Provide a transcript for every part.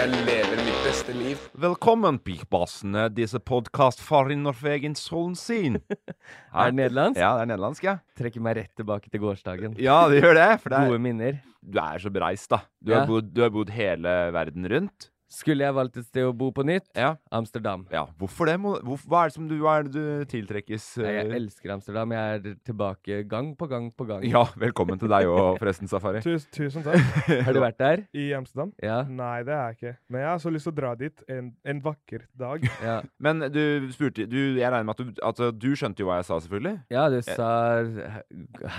Jeg lever mitt beste liv. Velkommen, pikbassene, disse podkast fra Norvegen Solnsin. Er det nederlandsk? Ja, det er nederlandsk, ja. Trekker meg rett tilbake til gårsdagen. Ja, det gjør det. For det Gode er, minner. du er så bereist, da. Du, Ja. har bodd, du har bodd hele verden rundt. Skulle jeg valgt et sted å bo på nytt? Ja. Amsterdam. ja. Hvorfor det? Må- Hvorfor, hva er det som du, hva er det du tiltrekkes Nei, jeg eh, elsker Amsterdam. Jeg er tilbake gang på gang på gang. Ja, velkommen til deg òg, forresten, Safari. Tusen, tusen takk. Har du vært der? I Amsterdam? Ja. Nei, det er jeg ikke. Men jeg har så lyst til å dra dit en, en vakker dag. Ja, Men du spurte du, Jeg regner med at du, at du skjønte jo hva jeg sa, selvfølgelig? ja du sa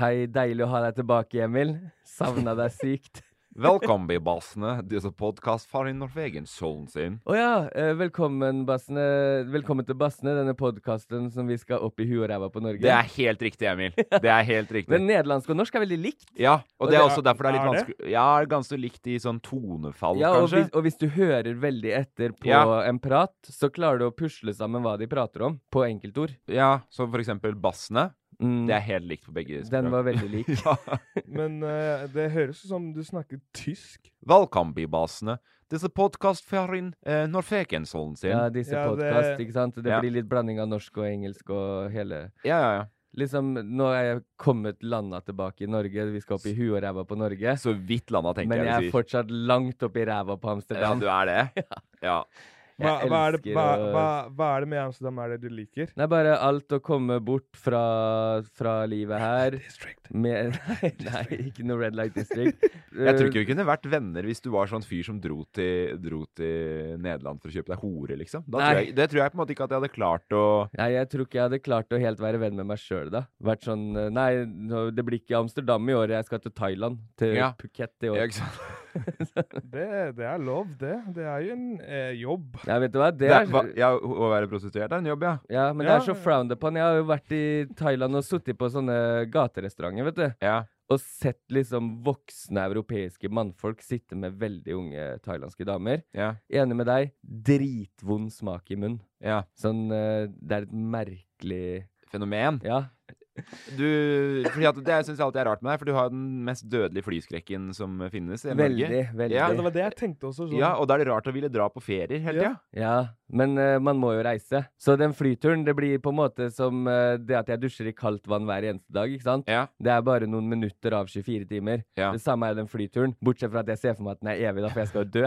Hei, deilig å ha deg tilbake, Emil. Savna deg sykt. Velkommen, bassene, er podkast fra Norvegen Solnsin. Å ja, eh, velkommen, bassene. Velkommen til Bassene, denne podkasten som vi skal opp i huet og ræva på Norge. Det er helt riktig, Emil. Det er helt riktig. Men nederlandsk og norsk er veldig likt. Ja, og, Og det er det også er- derfor det er litt er det? vanskelig Ja, ganske likt i sånn tonefall, Ja, og kanskje. hvis, og hvis du hører veldig etter på Ja. en prat, så klarer du å pusle sammen hva de prater om, på enkeltord. Ja, som for eksempel bassene. Mm. Det er helt likt på begge språk. Den var veldig lik. ja. Men uh, det høres ut som du snakker tysk. Valkambi-bassene. Disse podkast fra eh, Norvegen sin. Ja, disse Ja, det- podcast, ikke sant? Det Ja. blir litt blanding av norsk og engelsk og hele ja, ja. ja. Liksom, nå er jeg kommet landa tilbake i Norge, vi skal opp i huet og ræva på Norge. Så vidt landa, tenker jeg. Men jeg jeg er fortsatt langt opp i ræva på Ja, Amsterdam. du er det? ja. Ja. Hva, hva, er det, hva, hva, er det med Amsterdam er det du liker? Er bare alt å komme bort fra, fra livet her. Med, nei, nei, ikke noe Red Light District. Jeg tror ikke vi kunne vært venner hvis du var sånn fyr som dro til, dro til Nederland for å kjøpe deg hore, liksom. Tror jeg, det tror jeg på en måte ikke at jeg hadde klart å Nei, jeg tror ikke jeg hadde klart å helt være venn med meg sjøl, da. Vært sånn eh, Nei, det blir ikke Amsterdam i år, jeg skal til Thailand. Til Ja. Phuket i ja, ikke sant? Det, det er lov, det. Det er jo en eh, jobb. Ja, vet du hva, det Det er, er hva, ja, å være prostituert er en jobb, ja. Ja, men det er så frowned upon. Jeg har jo vært i Thailand og sittet på sånne gaterestauranter, vet du. Ja. Og sett liksom voksne europeiske mannfolk sitte med veldig unge thailandske damer. Ja. Enig med deg, dritvond smak i munnen. ja. Sånn eh, Det er et merkelig Fenomen. Ja. Du, fordi at Det syns jeg alltid er rart med deg, for du har den mest dødelige flyskrekken som finnes i Veldig, Norge. veldig. Ja, Ja, det var det jeg tenkte også. Sånn. Ja, og da er det rart å ville dra på ferier hele Ja. Ja, men uh, man må jo reise. Så den flyturen, det blir på en måte som uh, det at jeg dusjer i kaldt vann hver eneste dag, ikke sant? Ja. Det er bare noen minutter av 24 timer. Ja. Det samme er den flyturen, bortsett fra at jeg ser for meg at den er evig, da, for jeg skal dø.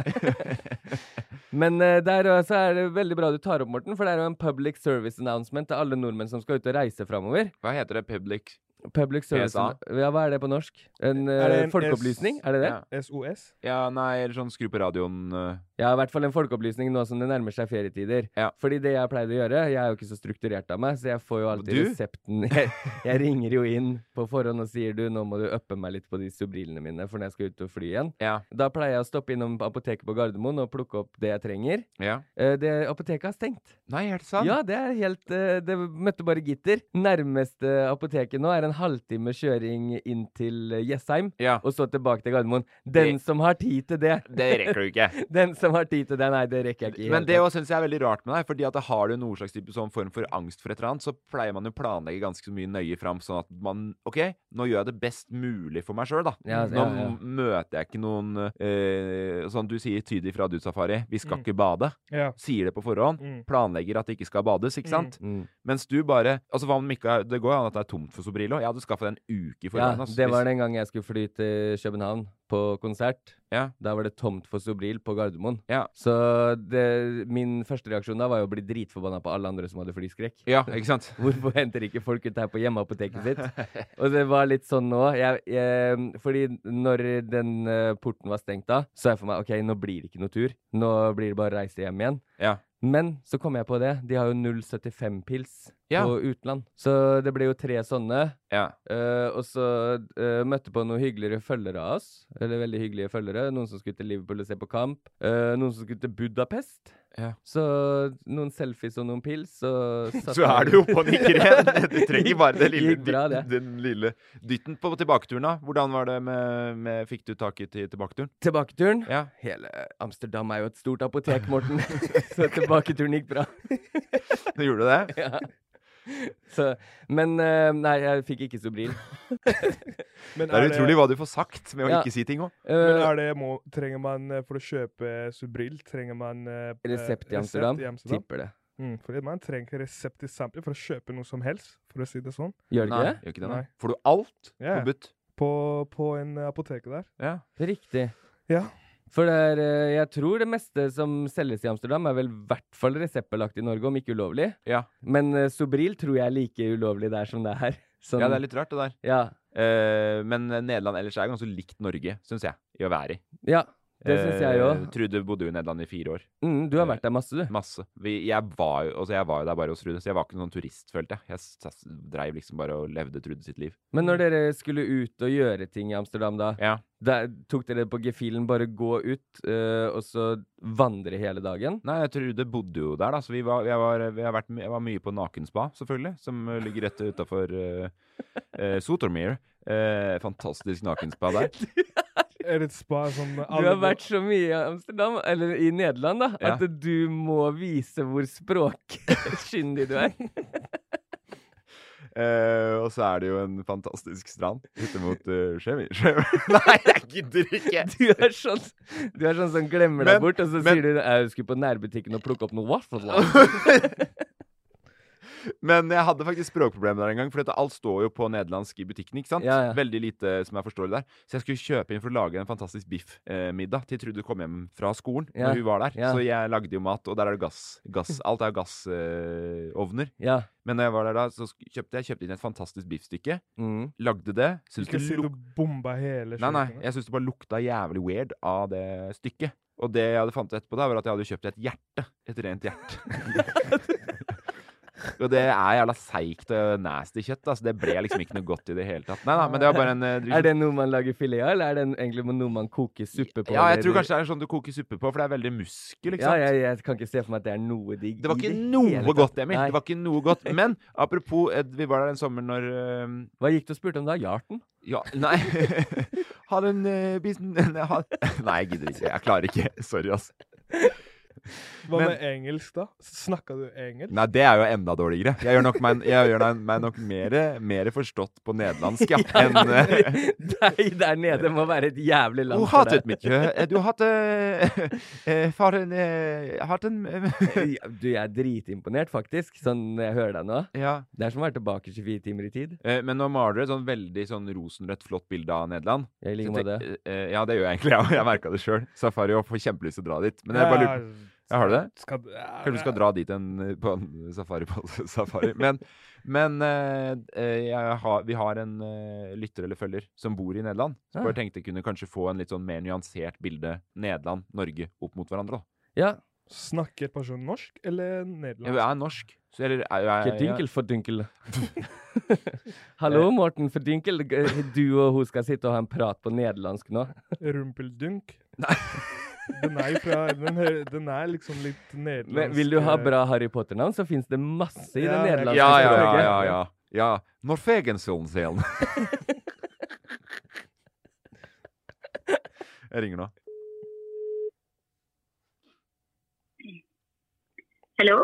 men uh, der også er det veldig bra du tar opp, Morten, for det er jo en public service announcement til alle nordmenn som skal ut og reise framover. Hva heter det? Public Public service PSA. Ja, hva er det på norsk? En, det eh, en folkeopplysning? S- Er det det? Ja. SOS? Ja, nei, eller sånn skru på radioen eh, Ja, i hvert fall en folkeopplysning nå som det nærmer seg ferietider. Ja. Fordi det jeg pleide å gjøre Jeg er jo ikke så strukturert av meg, så jeg får jo alltid Du? resepten jeg, jeg ringer jo inn på forhånd og sier du, nå må du uppe meg litt på de subrilene mine for når jeg skal ut og fly igjen. Ja. Da pleier jeg å stoppe innom apoteket på Gardermoen og plukke opp det jeg trenger. ja. Eh, det apoteket har stengt. Nei, er det sant? Ja, det er helt eh, Det møtte bare gitter. Nærmeste apoteket nå er en halvtime kjøring inn til eh, Jessheim, Ja. og så tilbake til Gardermoen. Den Det- som har tid til det Det rekker du ikke. Den som har tid til det, nei, det rekker jeg ikke. Men det også synes jeg er veldig rart med deg, fordi at har du noen slags type sånn form for angst for et eller annet, så pleier man jo å planlegge ganske mye nøye fram, sånn at man OK, nå gjør jeg det best mulig for meg sjøl, da. Ja, nå ja, ja. møter jeg ikke noen eh, Sånn du sier tydelig fra du, Safari, vi skal Mm. ikke bade. Ja. Sier det på forhånd. Mm. Planlegger at det ikke skal bades, ikke sant? Mm. Mens du bare Altså hva om ikke Det går jo an at det er tomt for Sobrilo. Jeg hadde skaffa det en uke i forveien. Ja, det var den gang jeg skulle fly til København på konsert. Ja. Da var det tomt for Sobril på Gardermoen. Ja. Så det, min første reaksjon da var jo å bli dritforbanna på alle andre som hadde flyskrekk. Ja, ikke sant? Hvorfor henter ikke folk ut her på hjemmeapoteket sitt? Og det var litt sånn nå. Jeg, jeg, fordi når den eh, porten var stengt da, så jeg for meg OK, nå blir det ikke noe tur. Nå blir det bare å reise hjem igjen. Ja. Men så kom jeg på det. De har jo 075-pils Ja. på utland. Så det ble jo tre sånne. Ja. Uh, og så uh, møtte på noen hyggeligere følgere av oss. Eller veldig hyggelige følgere. Noen som skulle til Liverpool og se på kamp. Uh, noen som skulle til Budapest. Ja. Så noen selfies og noen pils, så Så er du oppe og nikker igjen. Du trenger bare den lille, bra, dytten, den lille dytten på tilbaketuren, da. Hvordan var det med, med Fikk du tak i til tilbaketuren? Tilbaketuren. Ja. Hele Amsterdam er jo et stort apotek, Morten. så tilbaketuren gikk bra. Gjorde du det? ja. Så, men eh, nei, jeg fikk ikke Sobril. Men Det er utrolig hva du får sagt med å Ja. ikke si ting òg. Men Eh, er det, må, trenger man eh, for å kjøpe Sobril, trenger man resept i Amsterdam. i Amsterdam? Tipper det. Mm, fordi man trenger ikke resept i Sample for å kjøpe noe som helst, for å si det sånn. Gjør det Nei, ikke det? gjør ikke det. Nei. Får du alt yeah. på butt? På, på en apotek apoteket der. Ja. Riktig. Ja. For det er, eh, jeg tror det meste som selges i Amsterdam, er vel i hvert fall reseptbelagt i Norge, om ikke ulovlig. Ja. Men eh, Sobril tror jeg er like ulovlig der som det er her. Sånn, ja, det er litt rart, det der. ja, Uh, men Nederland ellers er ganske likt Norge, syns jeg, i å være i. ja, det syns jeg òg. Trude bodde jo i Nederland i fire år. Mm, du har vært der masse, du. Masse. Vi, jeg, var jo, altså jeg var jo der bare hos Trude, så jeg var ikke noen turist, følte jeg. Jeg s- dreiv liksom bare og levde Trude sitt liv. Men når dere skulle ut og gjøre ting i Amsterdam, da, Ja. Der, tok dere på gefühlen bare gå ut, uh, og så vandre hele dagen? Nei, Trude bodde jo der, da, så vi var, jeg, var, vi har vært, jeg var mye på Nakenspa, selvfølgelig, som eh, ligger rett utafor uh, uh, Sotormir. Uh, fantastisk nakenspa der. Er det et spa som Du har vært så mye i Amsterdam, eller i Nederland, da, Ja. at du må vise hvor språkkyndig du er. Eh, og så er det jo en fantastisk strand ute mot uh, Sjemi. Nei, jeg gidder ikke! Du er sånn Du er sånn som glemmer deg bort, og så men- sier du jeg skulle på nærbutikken og plukke opp noe waffle. Men jeg hadde faktisk språkproblemer der en gang, for dette, alt står jo på nederlandsk i butikken. ikke sant? Ja, ja. Veldig lite som er forståelig der. Så jeg skulle kjøpe inn for å lage en fantastisk biffmiddag til Trude kom hjem fra skolen. Ja, Når hun var der. ja. Så jeg lagde jo mat, og der er det gass. gass alt er jo gassovner. Ja. Men når jeg var der da, så kjøpte jeg kjøpte inn et fantastisk biffstykke. Mm. Lagde det. Syns ikke det si du bomba hele Nei, nei. Jeg syns det bare lukta jævlig weird av det stykket. Og det jeg hadde fant ut etterpå, da, var at jeg hadde kjøpt et hjerte. Et rent hjerte. og det er jævla seigt og nasty kjøtt. Altså, det ble liksom ikke noe godt i det hele tatt. Nei nei, men det var bare en uh, Er det noe man lager filet av, eller er det egentlig noe man koker suppe på? Ja, jeg tror kanskje det er sånn du koker suppe på, for det er veldig muskel, ikke Ja, sant? jeg, jeg kan ikke se for meg at det er noe digg Det var ikke noe godt, Emil. Nei. Det var ikke noe godt. Men apropos, Ed, vi var der en sommer når uh, Hva gikk du og spurte om da? Hjarten? Ja, nei Ha den uh, bisen Nei, nei, jeg gidder ikke. Jeg klarer ikke. Sorry, ass. Hva Men- med engelsk, da? Snakka du engelsk? Nei, det er jo enda dårligere. Jeg gjør nok meg, gjør meg- nok mer, mer forstått på nederlandsk, ja. enn Nei, Deg der nede må være et jævlig land Du har deg. mye. Du har hatt eh, eh, Faren eh, hatt en Ja, Du, jeg er dritimponert, faktisk, sånn jeg hører deg nå. Ja. Det er som å være tilbake 24 timer i tid. Eh, Men nå maler du et sånn veldig sånn rosenrødt, flott bilde av Nederland. Jeg liker med det. eh, Ja, det gjør jeg egentlig. Jeg, jeg merka det sjøl. Safari og får kjempelyst til å dra dit. Men jeg bare lurer Ja, har du det? Skal, ja, Kanskje du skal dra dit en, på en safari på safari. Men, men eh, eh, jeg har, vi har en uh, lytter eller følger som bor i Nederland. Så Ja. bare tenkte jeg kunne kanskje få en litt sånn mer nyansert bilde Nederland, Norge opp mot hverandre. da. Ja. Snakker personen norsk eller nederlandsk? Jeg er norsk. Så, eller, er, jeg, Ikke dynkel for dynkel. Hallo, Morten for dynkel. Du og hun skal sitte og ha en prat på nederlandsk nå. Rumpeldunk? Den er jo fra Den, hø- den er liksom litt nederlandsk Men vil du ha eh, bra Harry Potter-navn, så fins det masse i Ja, det nederlandske ja, ja, ja, ja, ja. ja. Norfegensonselen. jeg ringer nå. Hallo?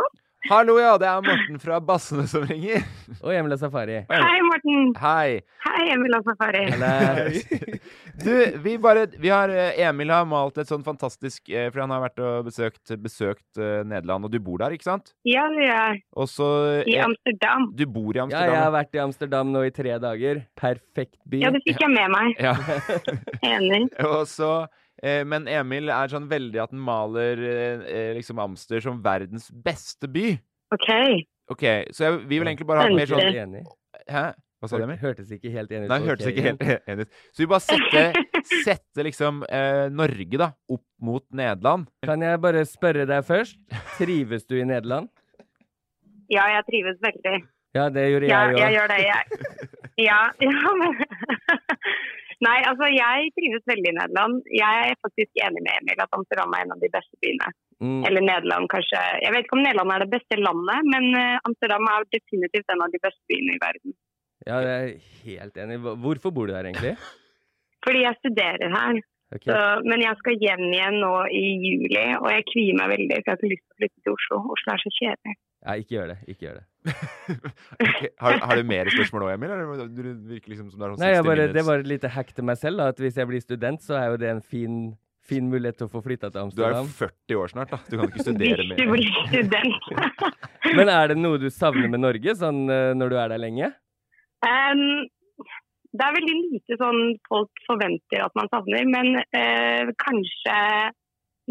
Hallo, ja. Det er Morten fra Bassene som ringer. Og Emil og Safari. Hei, Morten. Hei. Hei, Emil og Safari. Hei. Du, vi bare Vi har eh, Emil har malt et sånn fantastisk eh, For han har vært og besøkt, besøkt eh, Nederland, og du bor der, ikke sant? Ja, det er jeg. I Amsterdam. Du bor i Amsterdam? Ja, jeg har vært i Amsterdam nå i tre dager. Perfekt by. Ja, det fikk jeg med meg. Ja. Enig. Og så Men Emil er sånn veldig at han maler eh, eh, liksom Amster som verdens beste by. OK. OK, så jeg, vi vil egentlig bare ha mer sånn enig. Hæ? Hva sa du, Emil? Hørtes ikke helt enig ut. Nei, hørtes okay. ikke helt enig ut. Så vi bare setter, setter liksom eh, Norge da opp mot Nederland. Kan jeg bare spørre deg først? Trives du i Nederland? Ja, jeg trives veldig. Ja, det gjorde Ja, jeg jeg gjør det, jeg. Ja, ja men Nei, altså, jeg trives veldig i Nederland. Jeg er faktisk enig med Emil at Amsterdam er en av de beste byene. Mm. Eller Nederland, kanskje. Jeg vet ikke om Nederland er det beste landet, men eh, Amsterdam er definitivt en av de beste byene i verden. Ja, jeg er helt enig. Hvorfor bor du her, egentlig? Fordi jeg studerer her. Okay. Så, men jeg skal hjem igjen nå i juli, og jeg kvier meg veldig, for jeg har ikke lyst til å flytte til Oslo. Oslo er så kjedelig. Ja, ikke gjør det. Ikke gjør det. okay. Har, har du mer spørsmål òg, Emil? Eller du virker liksom som det er sånn Nei, bare. Det var et lite hack til meg selv. da, At hvis jeg blir student, så er jo det en fin, fin mulighet til å få flytta til Amsterdam. Du er jo 40 år snart, da. Du kan ikke studere Hvis du mer. blir student. Men er det noe du savner med Norge, sånn eh, når du er der lenge? Um, det er veldig lite sånn folk forventer at man savner, men eh, kanskje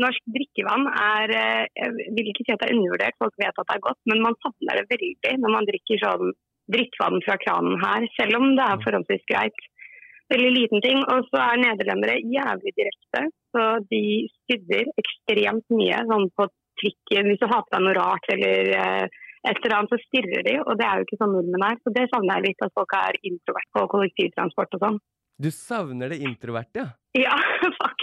norsk drikkevann er eh, Jeg vil ikke si at det er undervurdert, folk vet at det er godt, men man savner det veldig når man drikker sånn drikkevann fra kranen her, selv om det er forholdsvis greit. Veldig liten ting. Og så er nederlendere jævlig direkte, så de stydder ekstremt mye sånn på trikken. Hvis du har på deg noe rart eller eh, et eller annet, så stirrer de, og det er jo ikke sånn nordmenn er. Så det savner jeg litt, at folk er introvert på kollektivtransport og sånn. Du savner det introverte, ja? Ja, faktisk.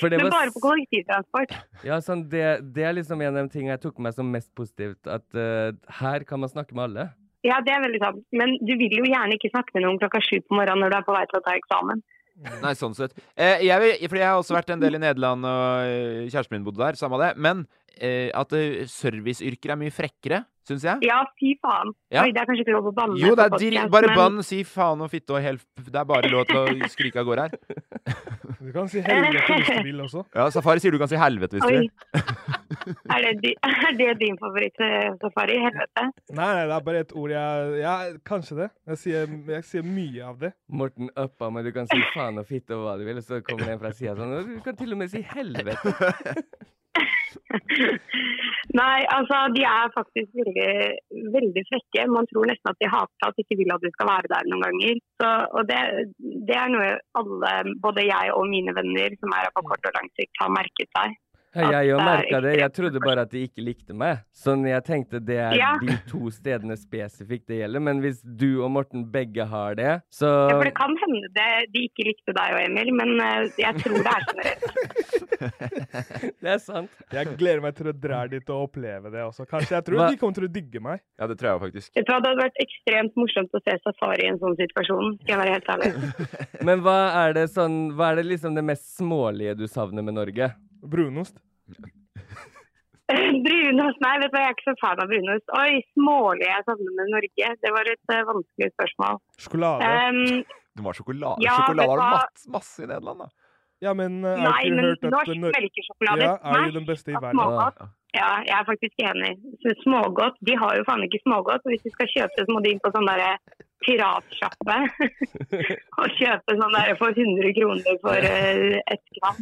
For Var... Men bare på kollektivtransport. Ja, sånn, det, det er liksom en av de tingene jeg tok med som mest positivt. At uh, her kan man snakke med alle. Ja, det er veldig sant. Men du vil jo gjerne ikke snakke med noen klokka sju på morgenen når du er på vei til å ta eksamen. Nei, sånn sett. Eh, jeg, vil, fordi jeg har også vært en del i Nederland, og kjæresten min bodde der. Samme det. Men eh, at eh, serviceyrker er mye frekkere, syns jeg. Ja, fy faen. Ja. Oi, det er kanskje ikke lov å banne Jo, det er podcast, bare men- bann, si faen og fitte og help. Det er bare lov til å skrike av gårde her. Du kan si helvete hvis du vil også. Ja, Safari sier du kan si helvete hvis du vil. Er det, er det din favoritt-safari? Helvete. Nei, nei, det er bare et ord jeg Ja, kanskje det. Jeg sier, jeg sier mye av det. Morten uppa meg, du kan si faen og fitte og hva du vil, og så kommer det en fra sida sånn Du kan til og med si helvete. Nei, altså de er faktisk veldig, veldig frekke. Man tror nesten at de hater at de ikke vil at du skal være der noen ganger. Så, og det, det er noe alle, både jeg og mine venner som er her på kort og lang sikt, har merket seg. Ja, jeg jo er merka det. Jeg trodde bare at de ikke likte meg. Sånn, jeg tenkte det er Ja. de to stedene spesifikt det gjelder. Men hvis du og Morten begge har det, så Ja, for det kan hende det, de ikke likte deg og Emil, men eh, jeg tror det er generelt. Det er sant. Jeg gleder meg til å dra dit og oppleve det også. Kanskje jeg tror Hva- de kommer til å digge meg. Ja, det tror jeg faktisk. Jeg tror det hadde vært ekstremt morsomt å se Safari i en sånn situasjon, skal jeg være helt ærlig. Men hva er det sånn Hva er det liksom det mest smålige du savner med Norge? Brunost. Brunost? Nei, vet du hva, jeg er ikke så fan av brunost. Oi, smålig jeg savner med Norge. Det var et uh, vanskelig spørsmål. Sjokolade. Um, Du må ha sjokolade. Ja, sjokolade har du masse, i Nederland, da. Ja, men uh, nei, men hørt norsk Nor- melkesjokolade Ja, er jo den beste i verden. smågodt. Ja, jeg er faktisk enig. Så Smågodt, de har jo faen ikke smågodt. og Hvis du skal kjøpe det, så må du inn på sånn derre piratsjappe og kjøpe sånn der for 100 kroner for uh, ett gram.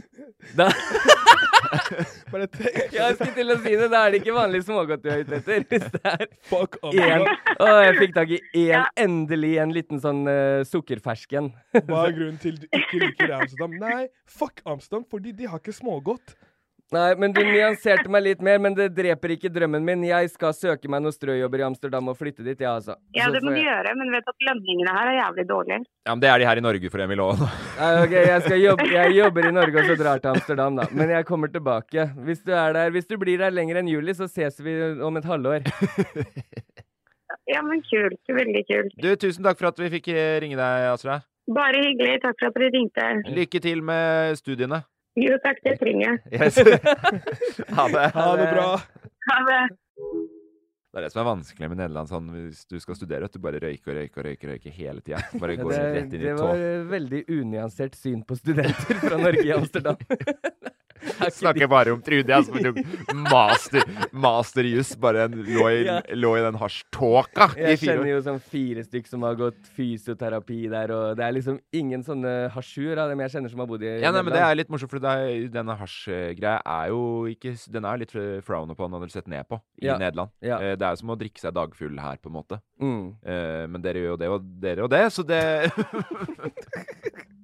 Da, Bare tenk, jeg skulle til å si det, da er det ikke vanlig smågodt du er ute etter. Hvis det er fuck én Amsterdam. Å, jeg fikk tak i én, Ja. endelig en liten sånn uh, sukkerfersken. Hva er grunnen til du ikke liker Amsterdam? Nei, fuck Amsterdam, fordi de har ikke smågodt. Nei, men du nyanserte meg litt mer, men det dreper ikke drømmen min. Jeg skal søke meg noen strøjobber i Amsterdam og flytte dit, ja, altså. Ja, det må du jeg- gjøre, men vet at lønningene her er jævlig dårlige. Ja, men det er de her i Norge for Emil òg. Ok, jeg, skal jobbe, jeg jobber i Norge og så drar til Amsterdam, da. Men jeg kommer tilbake. Hvis du er der, hvis du blir der lenger enn juli, så ses vi om et halvår. Ja, men kult. Veldig kult. Du, tusen takk for at vi fikk eh, ringe deg, Asra. Bare hyggelig. Takk for at dere ringte. Lykke til med studiene. Jo, takk, det trenger jeg. Yes. ha det. Ha det bra. Ha det. Det er det som er vanskelig med Nederland. Sånn, hvis du skal studere, at du bare røyker og røyker og røyker, røyker hele tida. Bare Ja, går det, rett inn i det var veldig unyansert syn på studenter fra Norge i Amsterdam. Ikke Snakker bare om Trude, jeg som tok master, masterjus. Bare en, lå, i, Ja. lå i den hasjtåka i Jeg kjenner jo sånn fire stykk som har gått fysioterapi der, og det er liksom ingen sånne hasjuer av dem jeg kjenner som har bodd i Ja, nei, men Det er litt morsomt, for er, denne hasjgreia er jo ikke Den er litt frowned upon eller sett ned på i Ja. Nederland. Ja. Eh, Det er som å drikke seg dagfull her, på en måte. Mm. Eh, men dere gjør jo det og dere og det, så det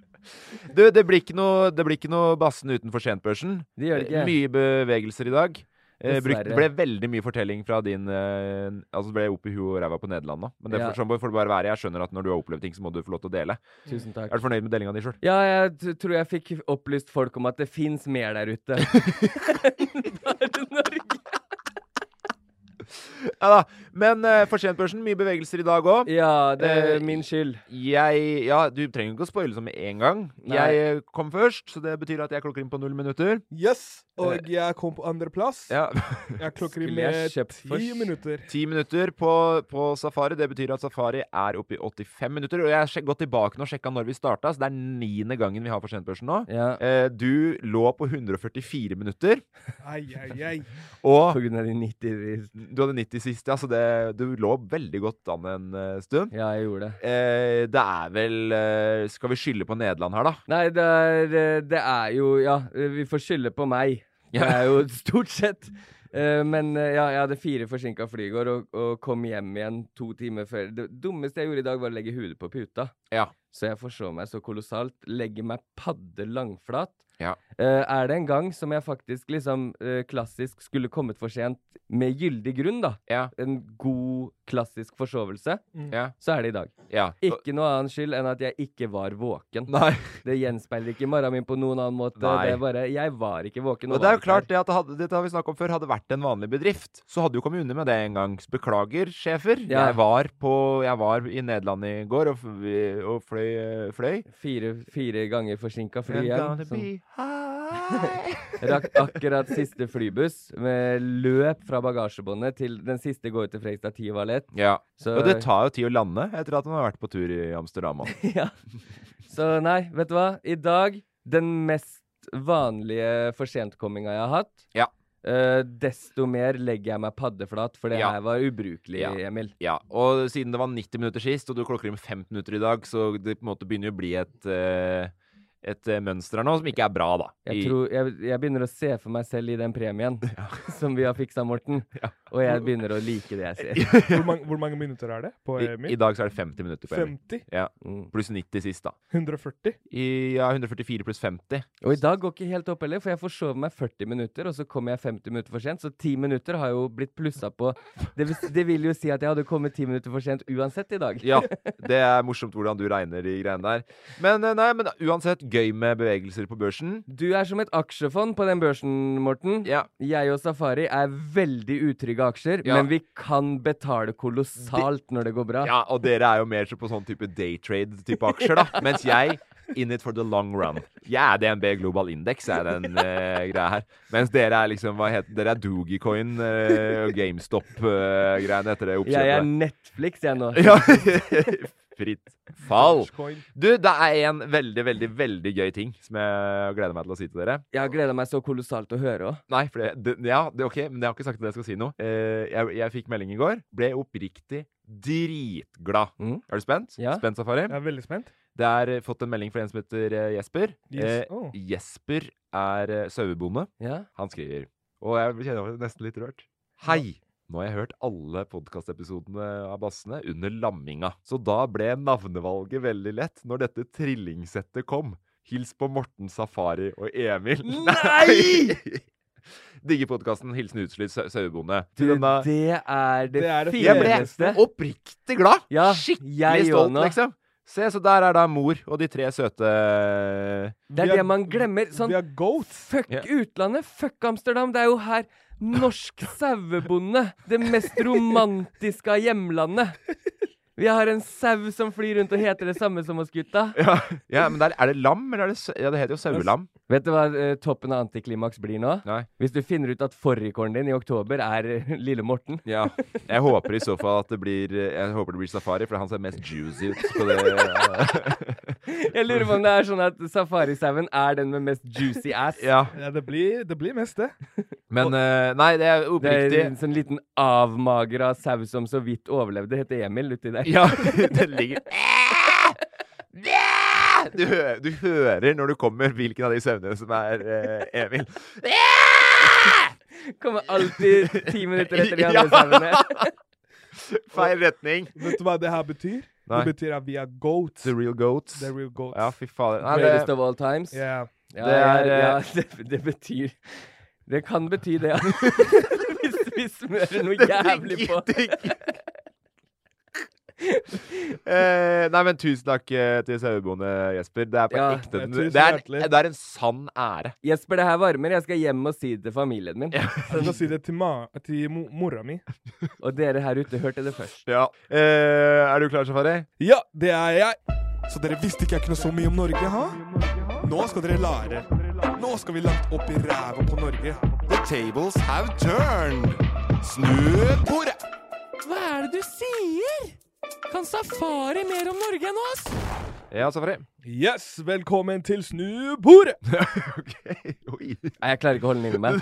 Du, det blir ikke noe, det blir ikke noe bassen utenfor sentbørsen. Det gjør det ikke. Mye bevegelser i dag. Eh, brukt, Dessverre. ble veldig mye fortelling fra din eh, Altså det ble opp i huet og ræva på Nederland nå. Men det Ja. får, sånn får det bare være. Jeg skjønner at når du har opplevd ting, så må du få lov til å dele. Tusen takk. Er du fornøyd med delinga di sjøl? Ja, jeg tror jeg fikk opplyst folk om at det fins mer der ute. enn Bare Norge. Ja da. Men uh, for sentbørsen, mye bevegelser i dag òg. Ja, det er Eh, min skyld. Jeg Ja, du trenger ikke å spoile som med en gang. Nei. Jeg eh, kom først, så det betyr at jeg klokker inn på null minutter. Yes, og jeg kom på andreplass. Ja. Jeg klokker inn med ti minutter. Ti minutter på, på Safari. Det betyr at Safari er oppe i 85 minutter. Og jeg har gått tilbake nå og sjekka når vi starta, så det er niende gangen vi har for sentbørsen nå. Ja, Uh, du lå på 144 minutter, Ai, ai, ai. og på grunn av de 90 du hadde 90 sist, ja, så det, du lå veldig godt an en eh, stund. Ja, jeg gjorde det. Eh, det er vel eh, Skal vi skylde på Nederland her, da? Nei, det er, eh, det er jo Ja, eh, vi får skylde på meg. Det er jo stort sett. Eh, men eh, ja, jeg hadde fire forsinka fly i går og, og kom hjem igjen to timer før. Det dummeste jeg gjorde i dag, var å legge hodet på puta. Ja. Så jeg forså meg så kolossalt. Legger meg padde langflat. Ja. Uh, er det en gang som jeg faktisk liksom uh, klassisk skulle kommet for sent med gyldig grunn, da, Ja. en god klassisk forsovelse, Ja. så er det i dag. ja. Ikke noe annen skyld enn at jeg ikke var våken. Nei. Det gjenspeiler ikke morgenen min på noen annen måte. Nei. Det er bare, Jeg var ikke våken. Og det er jo klart det at det hadde, dette har vi snakket om før, hadde vært en vanlig bedrift, så hadde du kommet unna med det en gang. Beklager, sjefer. Ja. Jeg, var på, jeg var i Nederland i går og, og vi- og fløy, eh, fløy. Fire, fire ganger forsinka fly igjen. high. rakk akkurat siste flybuss, med løp fra bagasjebåndet til den siste går til Fredrikstad 10 var lett. ett. Ja. Så, Og det tar jo tid å lande etter at man har vært på tur i Amsterdam. ja. Så nei, vet du hva? I dag den mest vanlige forsentkomminga jeg har hatt. Ja. Eh, desto mer legger jeg meg paddeflat, for det Ja. her var ubrukelig, Ja. Emil. Ja, og siden det var 90 minutter sist, og du klokker inn med 5 minutter i dag, så det på en måte begynner å bli et, eh, et eh, mønster her nå som ikke er bra, da. Jeg, tror, jeg, jeg begynner å se for meg selv i den premien som vi har fiksa, Morten. Ja. Og jeg begynner å like det jeg ser. Hvor mange, hvor mange minutter er det på I, Emil? I dag så er det 50 minutter på Emil. 50? Ja, Mm. pluss 90 sist, da. 140? I, ja, 144 pluss 50. Og i dag går ikke helt opp heller, for jeg forsov meg 40 minutter, og så kommer jeg 50 minutter for sent. Så 10 minutter har jo blitt plussa på. Det vil, det vil jo si at jeg hadde kommet 10 minutter for sent uansett i dag. Ja, det er morsomt hvordan du regner de greiene der. Men eh, nei, men uansett, gøy med bevegelser på børsen. Du er som et aksjefond på den børsen, Morten. Ja. Jeg og Safari er veldig utrygge aksjer, Ja. men vi kan betale kolossalt når det går bra. Ja, og dere er jo mer så på sånn type daytrade-type aksjer, da. Mens jeg in it for the long run. Jeg er DNB Global Index, er den eh, greia her. Mens dere er liksom hva heter Dere er Dogecoin uh, og GameStop-greiene etter det Jeg er. Netflix, jeg nå. Ja. Fritt fall. Du, det er en veldig, veldig, veldig gøy ting som jeg gleder meg til å si til dere. Jeg har gleda meg så kolossalt til å høre òg. Nei, for det, det, ja, det er ok, men jeg har ikke sagt at jeg skal si noe. Eh, jeg, jeg fikk melding i går. Ble oppriktig dritglad. Mm. Er du spent? Ja. Spent, Safari? Jeg er veldig spent. Det er eh, fått en melding fra en som heter eh, Jesper. Yes. Eh, Oh. Jesper er sauebonde. Ja. Han skriver Og jeg kjenner meg nesten litt rørt. Hei! Nå har jeg hørt alle podkastepisodene av Bassene under lamminga. Så da ble navnevalget veldig lett når dette trillingsettet kom. Hils på Morten Safari og Emil. Nei! Digger podkasten. Hilsen utslitt sau- sauebonde. Denne det er det, Det er det Jeg ble oppriktig glad! Ja, Skikkelig jeg stolt, liksom. Se, så der er da mor og de tre søte Det er det man glemmer. Sånn, Vi er goats. fuck yeah. utlandet, fuck Amsterdam. Det er jo her norsk sauebonde. Det mest romantiske av hjemlandet. Vi har en sau som flyr rundt og heter det samme som oss gutta. Ja, ja men der, er det lam, eller er det Ja, det heter jo sauelam. Vet du hva eh, toppen av antiklimaks blir nå? Nei. Hvis du finner ut at fårikålen din i oktober er eh, lille Morten. Ja. Jeg håper i så fall at det blir Jeg håper det blir safari, for han ser mest juicy ut på det. Jeg lurer på om det er sånn at safarisauen er den med mest juicy ass. Ja. Ja, det blir, det blir mest det. Men eh, Nei, det er Det er oppriktig. en sånn liten avmagra sau som så vidt overlevde. Heter Emil uti der. Ja, den ligger du, hø- du hører når du kommer, hvilken av de søvnene som er eh, Emil. Kommer alltid ti minutter etter de andre søvnene. Feil retning. Vet du hva det her betyr? Nei. Det betyr at vi er goats. The real goats. The real goats. Ja, fy fader. Nei, Greatest det, of all times. Ja. Ja, Det er, ja, eh, det, det betyr Det kan bety det, ja. Hvis vi smører noe det jævlig på. Eh, nei, men tusen takk eh, til saueboende Jesper. Det er på Ja, ekte. Det, det, er, det er en sann ære. Jesper, det her varmer. Jeg skal hjem og si det til familien min. Jeg skal si det til, ma til mo mora mi. Og dere her ute hørte det først. Ja. Eh, er du klar, Safari? Ja, det er jeg. Så dere visste ikke jeg kunne så mye om Norge, ha? Nå skal dere lære. Nå skal vi langt opp i ræva på Norge. The tables have turned. Snu bordet. Hva er det du sier? Kan Safari mer om Norge enn oss? Ja, Safari. Yes, velkommen til snubordet! ok. Oi. Nei, jeg klarer ikke å holde den inni meg.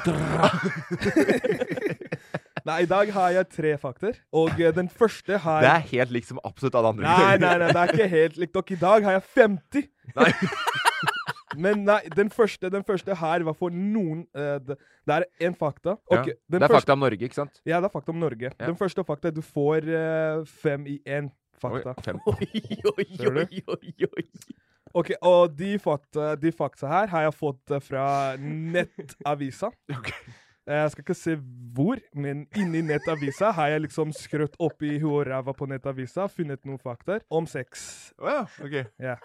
Nei, i dag har jeg tre fakter, og eh, den første har Det er helt likt som absolutt alle andre. Nei, nei, nei, det er ikke helt likt. Og i dag har jeg 50. Nei. Men nei, den første, den første her var for noen uh, det, det er én fakta. Ja. Ok, Det er første- fakta om Norge, ikke sant? Ja, det er fakta om Norge. Ja. Den første fakta du får uh, fem i én fakta. Oi. Oi, oi, oi, oi, oi. Ok, Og de fakta, de fakta her har jeg fått eh, fra Nettavisa. Ok. Eh, Jeg skal ikke se hvor, men inni Nettavisa har jeg liksom skrøt opp i huet og ræva på Nettavisa, funnet noen fakta om sex. Å ja, ok. Ja.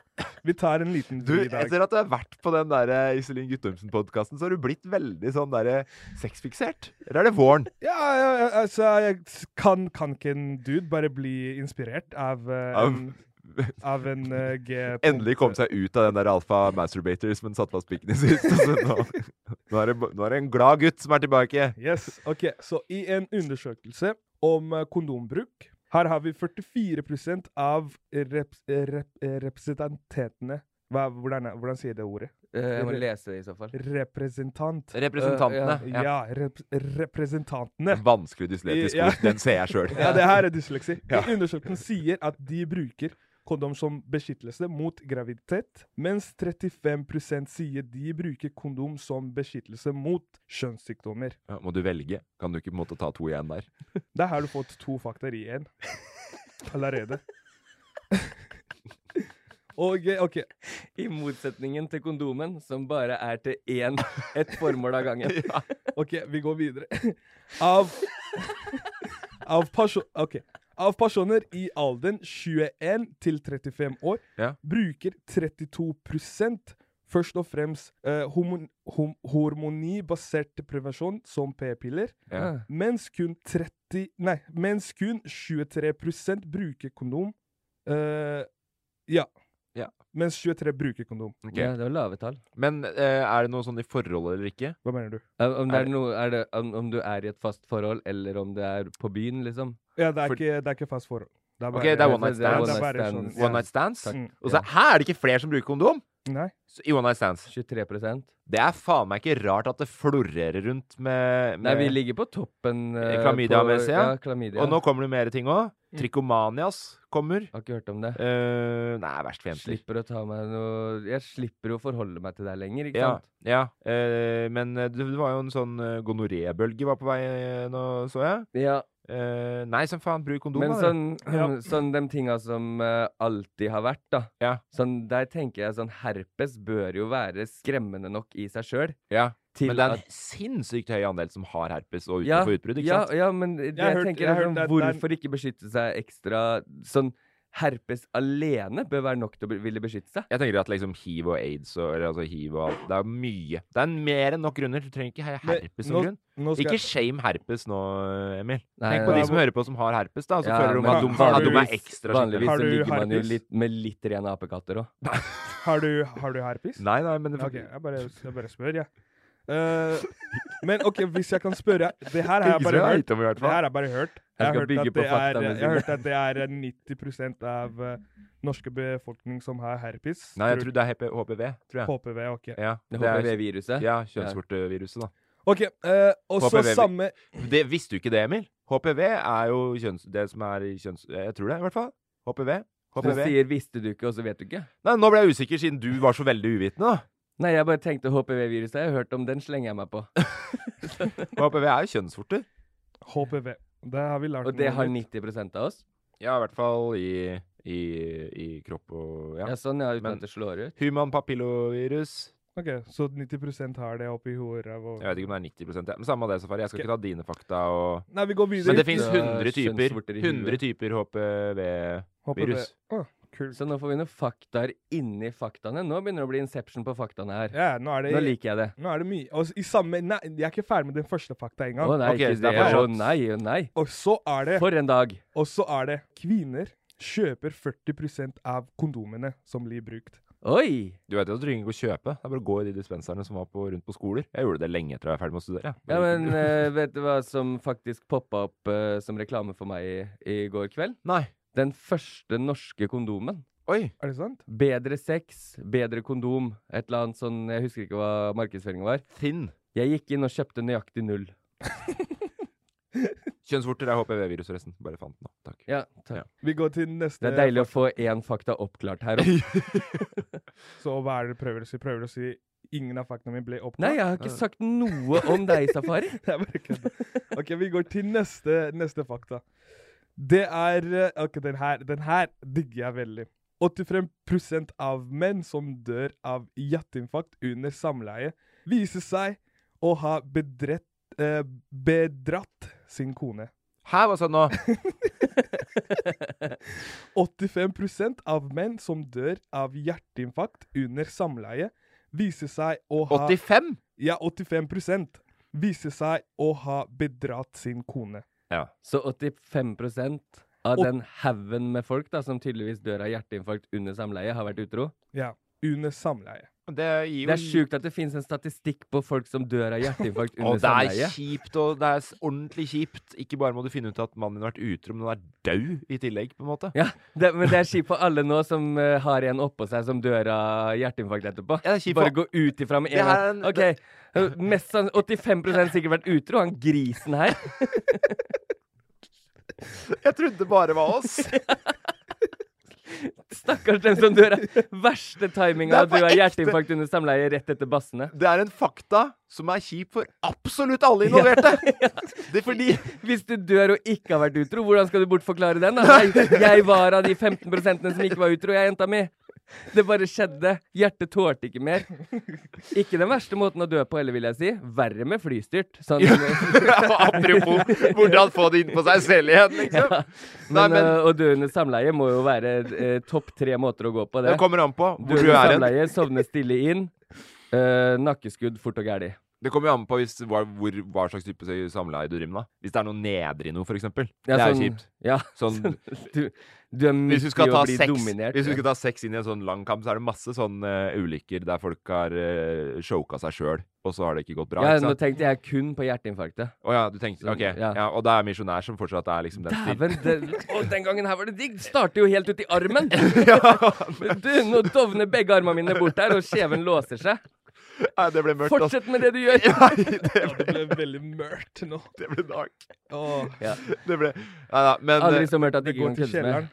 Vi tar en liten Du, i dag. etter at du har vært på den der eh, Iselin Guttormsen-podkasten, så har du blitt veldig sånn der sexfiksert. Eller er det våren? Ja, ja, altså, jeg kan, kan ikke en dude bare bli inspirert av, eh, Av- en, av en uh, G... Endelig kom seg ut av den der alfa masturbator som hun satte fast pikken i sist. Nå, nå, er det, nå er det en glad gutt som er tilbake. Yes, ok. Så i en undersøkelse om eh, kondombruk, her har vi 44% av rep, rep, representantetene Hva, hvordan, er- hvordan sier det ordet? Eh, Jeg må lese det i så fall. Representant. Representantene. Uh, ja. Ja, rep, representantene. Vanskelig dysletisk Ja. Den ser jeg sjøl. Ja, det her er dysleksi. Ja. Undersøkelsen sier at de bruker kondom som beskyttelse mot graviditet, mens 35% sier de bruker kondom som beskyttelse mot kjønnssykdommer. Ja, må du velge? Kan du ikke på en måte ta to igjen der? Der har du fått to fakta i én allerede. Og eh, OK. I motsetningen til kondomen, som bare er til én ett formål av gangen. ok, vi går videre. Av av, person... ok. Av personer i alderen 21 til 35 år Ja. bruker 32% først og fremst eh, hormon hom hormonibasert prevensjon som p-piller, Ja. mens kun 30 Nei, mens kun 23% bruker kondom. Eh, ja. Ja. Mens 23 bruker kondom. Okay. Ja, det var lave tall. Men eh, er det noe sånn i forholdet eller ikke? Hva mener du? Eh, Om, det Er er noe, er det, um, om du er i et fast forhold, eller om det er på byen, liksom. Ja, det er, For- ikke, det er ikke fast forhold. Det er Ok, det er one night stands. One night stands. sånn- One night stands? Mm. Og så her er det ikke flere som bruker kondom! Nei. Så, I one night stands. 23% Det er faen meg ikke rart at det florerer rundt med, med Nei, vi ligger på toppen. Uh, klamydia-messig, ja. ja. Klamydia. Og nå kommer det mer ting òg. Trikomanias kommer. Har ikke hørt om det. Uh, nei, verst fiendtlig. Slipper å ta meg noe Jeg slipper å forholde meg til deg lenger, ikke Ja, sant? ja. Uh, men eh, det det var jo en sånn uh, gonorébølge var på vei nå, så jeg. Ja, Uh, nei, som faen, bruk kondom. men sånn, Ja. sånn de tinga som alltid har vært, da. Ja. Sånn, der tenker jeg sånn Herpes bør jo være skremmende nok i seg sjøl. Ja. Til Men det er en sinnssykt høy andel som har herpes og Ja, utenfor utbrudd, ikke ja, sant? ja, men det, Jeg jeg, hørt- tenker jeg er hørt det Hvorfor ikke beskytte seg ekstra Sånn herpes alene bør være nok til å ville beskytte seg. Jeg tenker at liksom hiv og aids og eller, altså hiv og alt Det er mye. Det er mer enn nok grunner. Du trenger ikke herpes som nå- grunn. Nå skal Ikke shame herpes nå, Emil. Nei, Tenk på de som hører på som har herpes, da. Så Ja, føler de men at de, har at de er ekstra Vanligvis så ligger man jo litt med litt rene apekatter òg. har, du, har du herpes? Nei, nei, men det, okay, jeg bare, jeg bare spør, jeg. Eh, men OK, hvis jeg kan spørre Det her har jeg bare hørt. Det her har jeg bare hørt. Jeg har hørt at det er, jeg har hørt at det er 90% av uh, norske befolkning som har herpes. Nei, jeg tror det er HP, HPV, tror jeg. HPV, OK. Ja, det er, HPV-viruset. ja kjønnsvorteviruset, da. Ok, uh, Og så samme Det, visste du ikke det, Emil? HPV er jo kjønns... Det som er kjønns... Jeg tror det, i hvert fall. HPV. Du sier 'visste du ikke', og så vet du ikke? Nei, nå ble jeg usikker, siden du var så veldig uvitende, da. Nei, jeg bare tenkte HPV-viruset. Jeg har hørt om den, slenger jeg meg på. HPV er jo kjønnsvorter. HPV. Det har vi lært Og det har 90% av oss? Ja, i hvert fall i, i, i kropp og Ja, Ja. sånn, ja, uten Men- at det slår ut. Human papillovirus. Ok, Så 90% har det oppi hodet? og- Jeg vet ikke om det er 90 ja. Men samme av det, Safari. Jeg skal okay. ikke ta dine fakta og Nei, vi går videre. Men det fins er 100 typer. kjønnsvorter i huet. 100 typer HPV-virus. HPV. Å, kult. Så nå får vi noen faktaer inni faktaene. Nå begynner det å bli Inception på faktaene her. Ja, nå er det Nå liker jeg det. Nå er det mye. Og i samme Nei, jeg er ikke ferdig med den første fakta engang. Å nei, okay, det det. Å nei, å nei. Og så er det For en dag. Og så er det kvinner kjøper 40% av kondomene som blir brukt. Oi! Du vet jo at du trenger ikke å kjøpe. Det er bare å gå i de dispenserne som var på, rundt på skoler. Jeg gjorde det lenge etter jeg var ferdig med å studere. Ja, men uh, vet du hva som faktisk poppa opp uh, som reklame for meg i, i går kveld? Nei. Den første norske kondomen. Oi. Er det sant? Bedre sex, bedre kondom. Et eller annet sånn Jeg husker ikke hva markedsføringa var. Finn Jeg gikk inn og kjøpte nøyaktig null. Kjønnsvorter er HPV-virus, forresten. Bare fant den nå. Takk. Ja, takk. Ja. Vi går til neste Det er deilig å få én fakta oppklart her òg. Så hva er det du prøver å si? Prøver du å si ingen av faktaene mine ble oppklart? Nei, jeg har ikke sagt noe om deg, Safari. Det er bare kødd. OK, vi går til neste, neste fakta. Det er eh, OK, den her, den her digger jeg veldig. 85% av menn som dør av hjerteinfarkt under samleie, viser seg å ha bedrett, eh, bedratt sin kone. Hæ, hva sa du nå? 85% av menn som dør av hjerteinfarkt under samleie, viser seg å ha 85? Ja, 85% viser seg å ha bedratt sin kone. Ja. Så 85% av Og- den haugen med folk da, som tydeligvis dør av hjerteinfarkt under samleie, har vært utro? Ja, under samleie. Det jo Det er sjukt at det finnes en statistikk på folk som dør av hjerteinfarkt Og samleie. det er kjipt, og det er ordentlig kjipt. Ikke bare må du finne ut at mannen din har vært utro, men han er død i tillegg, på en måte. Ja, det, men det er kjipt for alle nå som uh, har en oppå seg som dør av hjerteinfarkt etterpå. Ja, det er kjipt Bare for- gå ut ifra med en gang. OK, mest sann 85% sikkert vært utro, han grisen her. Jeg trodde det bare var oss. Stakkars den som dør av verste timinga du ekte. hjerteinfarkt under samleie rett etter bassene. Det er en fakta som er kjip for absolutt alle involverte. Det er fordi Hvis du dør og ikke har vært utro, hvordan skal du bortforklare den? da? Nei, jeg var av de 15% som ikke var utro, jeg, jenta mi. Det bare skjedde. Hjertet tålte ikke mer. Ikke den verste måten å dø på heller, vil jeg si. Verre med flystyrt. Sånn, Apropos hvordan få det inn på seg selv igjen, liksom. ja. Nei, Men, men- øh, å dø under samleie må jo være eh, topp tre måter å gå på det. Det kommer an på hvor du er hen. samleie, sovne stille inn. eh, nakkeskudd fort og gæli. Det kommer jo an på hvis, hva, hvor, hva slags type samleie du driver med. da. Hvis det er noe nedre i noe, eksempel. Ja, det er jo sånn- kjipt. Ja, Sånn, du, du er midt i å bli sex dominert. Hvis du skal ta sex inn i en sånn lang kamp, så er det masse sånne uh, ulykker der folk har uh, choka seg sjøl, og så har det ikke gått bra. ja, nå tenkte jeg kun på hjerteinfarktet. Å ja, du tenkte Ok. Ja. Ja. og da er misjonær som fortsatt er liksom den. Dæven! det- den gangen her var det digg! Starter jo helt ut i armen. Du, nå dovner begge armene mine bort her, og kjeven låser seg. Nei, det ble mørkt. Fortsett med det du gjør! Nei, det Det ble, ble veldig mørkt nå. det ble dark. Oh. Ja. Det ble Nei da. Men, Aldri eh, så mørkt at det ikke går til kjelleren.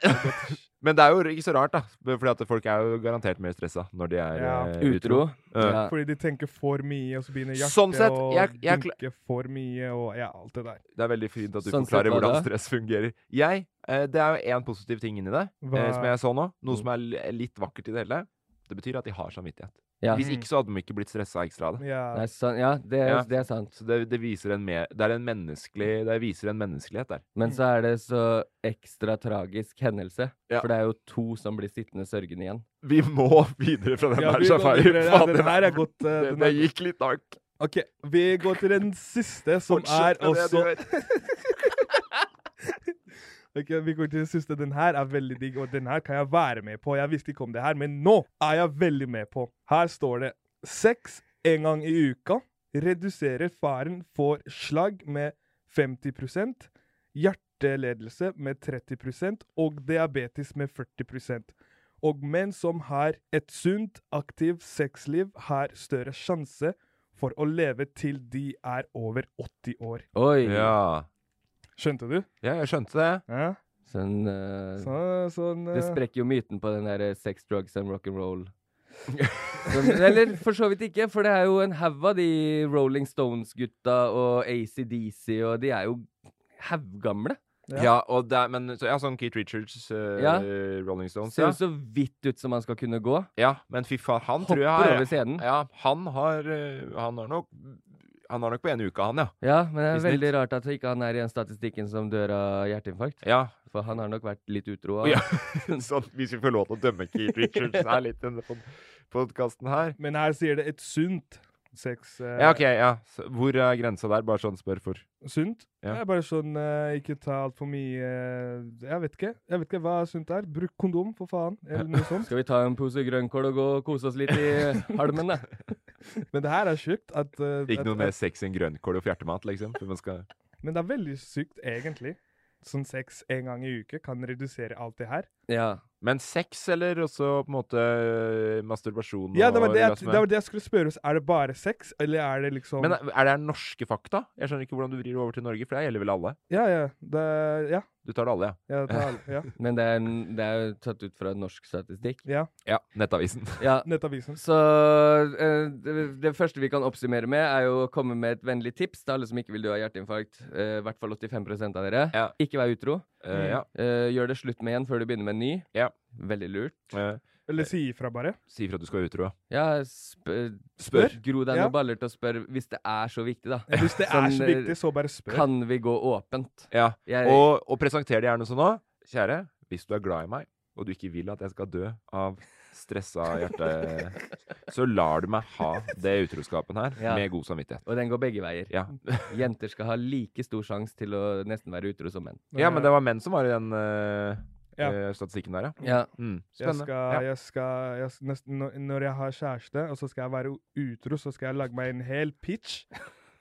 men det er jo ikke så rart, da. Fordi at folk er jo garantert mer stressa når de er Ja. eh, Utro. Ja. Ja. Fordi de tenker for mye, og så begynner hjertet Sånn sett, å jeg- jeg dunke for mye, og ja, alt det der. Det er veldig fint at du Sånn forklarer hvordan da? stress fungerer. Jeg, eh, Det er jo én positiv ting inni det, Hva- som jeg så nå. Noe som er litt vakkert i det hele. Det betyr at de har samvittighet. Ja. Hvis ikke så hadde de ikke blitt stressa ekstra av det. Ja. Det er sant. Ja, det, Ja. det er sant. Så det, det viser en mer Det er en menneskelig Det viser en menneskelighet der. Men så er det så ekstra tragisk hendelse. Ja. For det er jo to som blir sittende sørgende igjen. Vi må videre fra den Ja, der Safari. Faen, den her er godt, uh, det, den det er- gikk litt dark. OK, vi går til den siste, som er Fortsett også gjør. Ok, Vi går til å synes at Den her er veldig digg, og den her kan jeg være med på. Jeg visste ikke om det her, men nå er jeg veldig med på. Her står det sex en gang i uka reduserer faren for slag med 50% hjerteledelse med 30% og diabetes med 40% Og menn som har et sunt, aktivt sexliv, har større sjanse for å leve til de er over 80 år. Oi! Ja. Skjønte du? ja, jeg skjønte det. Ja. Sånn, uh, Så, sånn det eh, sprekker jo myten på den der eh, sex, drugs and rock'n'roll. Sånn, eller for så vidt ikke, for det er jo en haug av de Rolling Stones-gutta og ACDC, og de er jo haugamle. Ja. Ja, og det er, men så, ja, sånn Keith Richards, uh, Ja. Rolling Stones. Ser Ja. jo så vidt ut som han skal kunne gå. ja, men fy faen, han tror jeg Hopper har over scenen. Ja, han har Han har nok Han har nok på en uke, han, ja. Ja, men det er veldig rart at ikke han er i den statistikken som dør av hjerteinfarkt. Ja. For han har nok vært litt utro. Ja. sånn, hvis vi får lov til å dømme Keith Richards her litt i denne podkasten her. Men her sier det et sunt sex. eh, Ja, OK, ja. Så, hvor er grensa der? Bare sånn spør for. Sunt? Ja. Det er bare sånn eh, ikke ta altfor mye eh, Jeg vet ikke. Jeg vet ikke hva sunt er. Bruk kondom, for faen. Eller noe sånt. Skal vi ta en pose grønnkål og gå og kose oss litt i halmen, da? Men det her er sjukt. At, uh, Ikke at- noe mer at- sex enn grønnkål og fjertemat, liksom. Skal Men det er veldig sykt, egentlig. Sånn sex en gang i uke kan redusere alt det her. Ja. Men sex, eller også på en måte øh, masturbasjon Ja, det var det, jeg, det var det jeg skulle spørre. Er det bare sex, eller er det liksom Men er det norske fakta? Jeg skjønner ikke hvordan du vrir det over til Norge, for det gjelder vel alle? Ja, ja. Det, ja. Du tar det alle, ja? ja, det er, ja. Men det er, det er jo tatt ut fra norsk statistikk. ja. Ja. Nettavisen. Ja. Nettavisen. Så eh, det, det første vi kan oppsummere med, er jo å komme med et vennlig tips til alle som ikke vil dø av hjerteinfarkt. I hvert fall 85 av dere. Ja. Ikke vær utro. Eh, ja. Eh, gjør det slutt med igjen før du begynner med ny. Ja. Veldig lurt. Eh, Eller si ifra, bare. si ifra at du skal være utro. Ja, ja Spør. Gro deg Ja. noen baller til å spørre hvis det er så viktig, da. Hvis det er Sånn, så eh, viktig, så bare spør. Kan vi gå åpent? Ja. Jeg, Og, og presenter det gjerne sånn nå. Kjære, hvis du er glad i meg, og du ikke vil at jeg skal dø av stressa hjerte, så lar du meg ha det utroskapen her Ja. med god samvittighet. og den går begge veier. Ja. Jenter skal ha like stor sjanse til å nesten være utro som menn. ja, men det var menn som var i den øh, Ja. øh, statistikken der, ja. Ja. Mm, Jeg spennende. skal, ja. jeg skal, jeg, s- nest, når, jeg har kjæreste, og så skal jeg være utro, så skal jeg lage meg en hel pitch.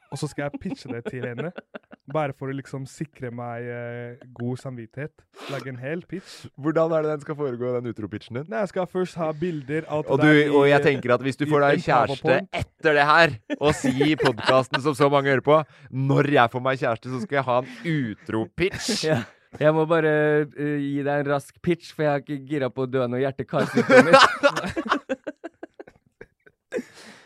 Og så skal jeg pitche det til henne. Bare for å liksom sikre meg eh, god samvittighet. Lage en hel pitch. Hvordan er det den skal foregå, den utropitchen din? Nei, jeg skal først ha bilder av Og, du, og jeg tenker at hvis du i får deg en kjæreste etter det her, og si i podkasten som så mange hører på Når jeg får meg kjæreste, så skal jeg ha en utro-pitch. Ja. Jeg må bare uh, gi deg en rask pitch, for jeg er ikke gira på å dø av noe hjerte-karsykdommer.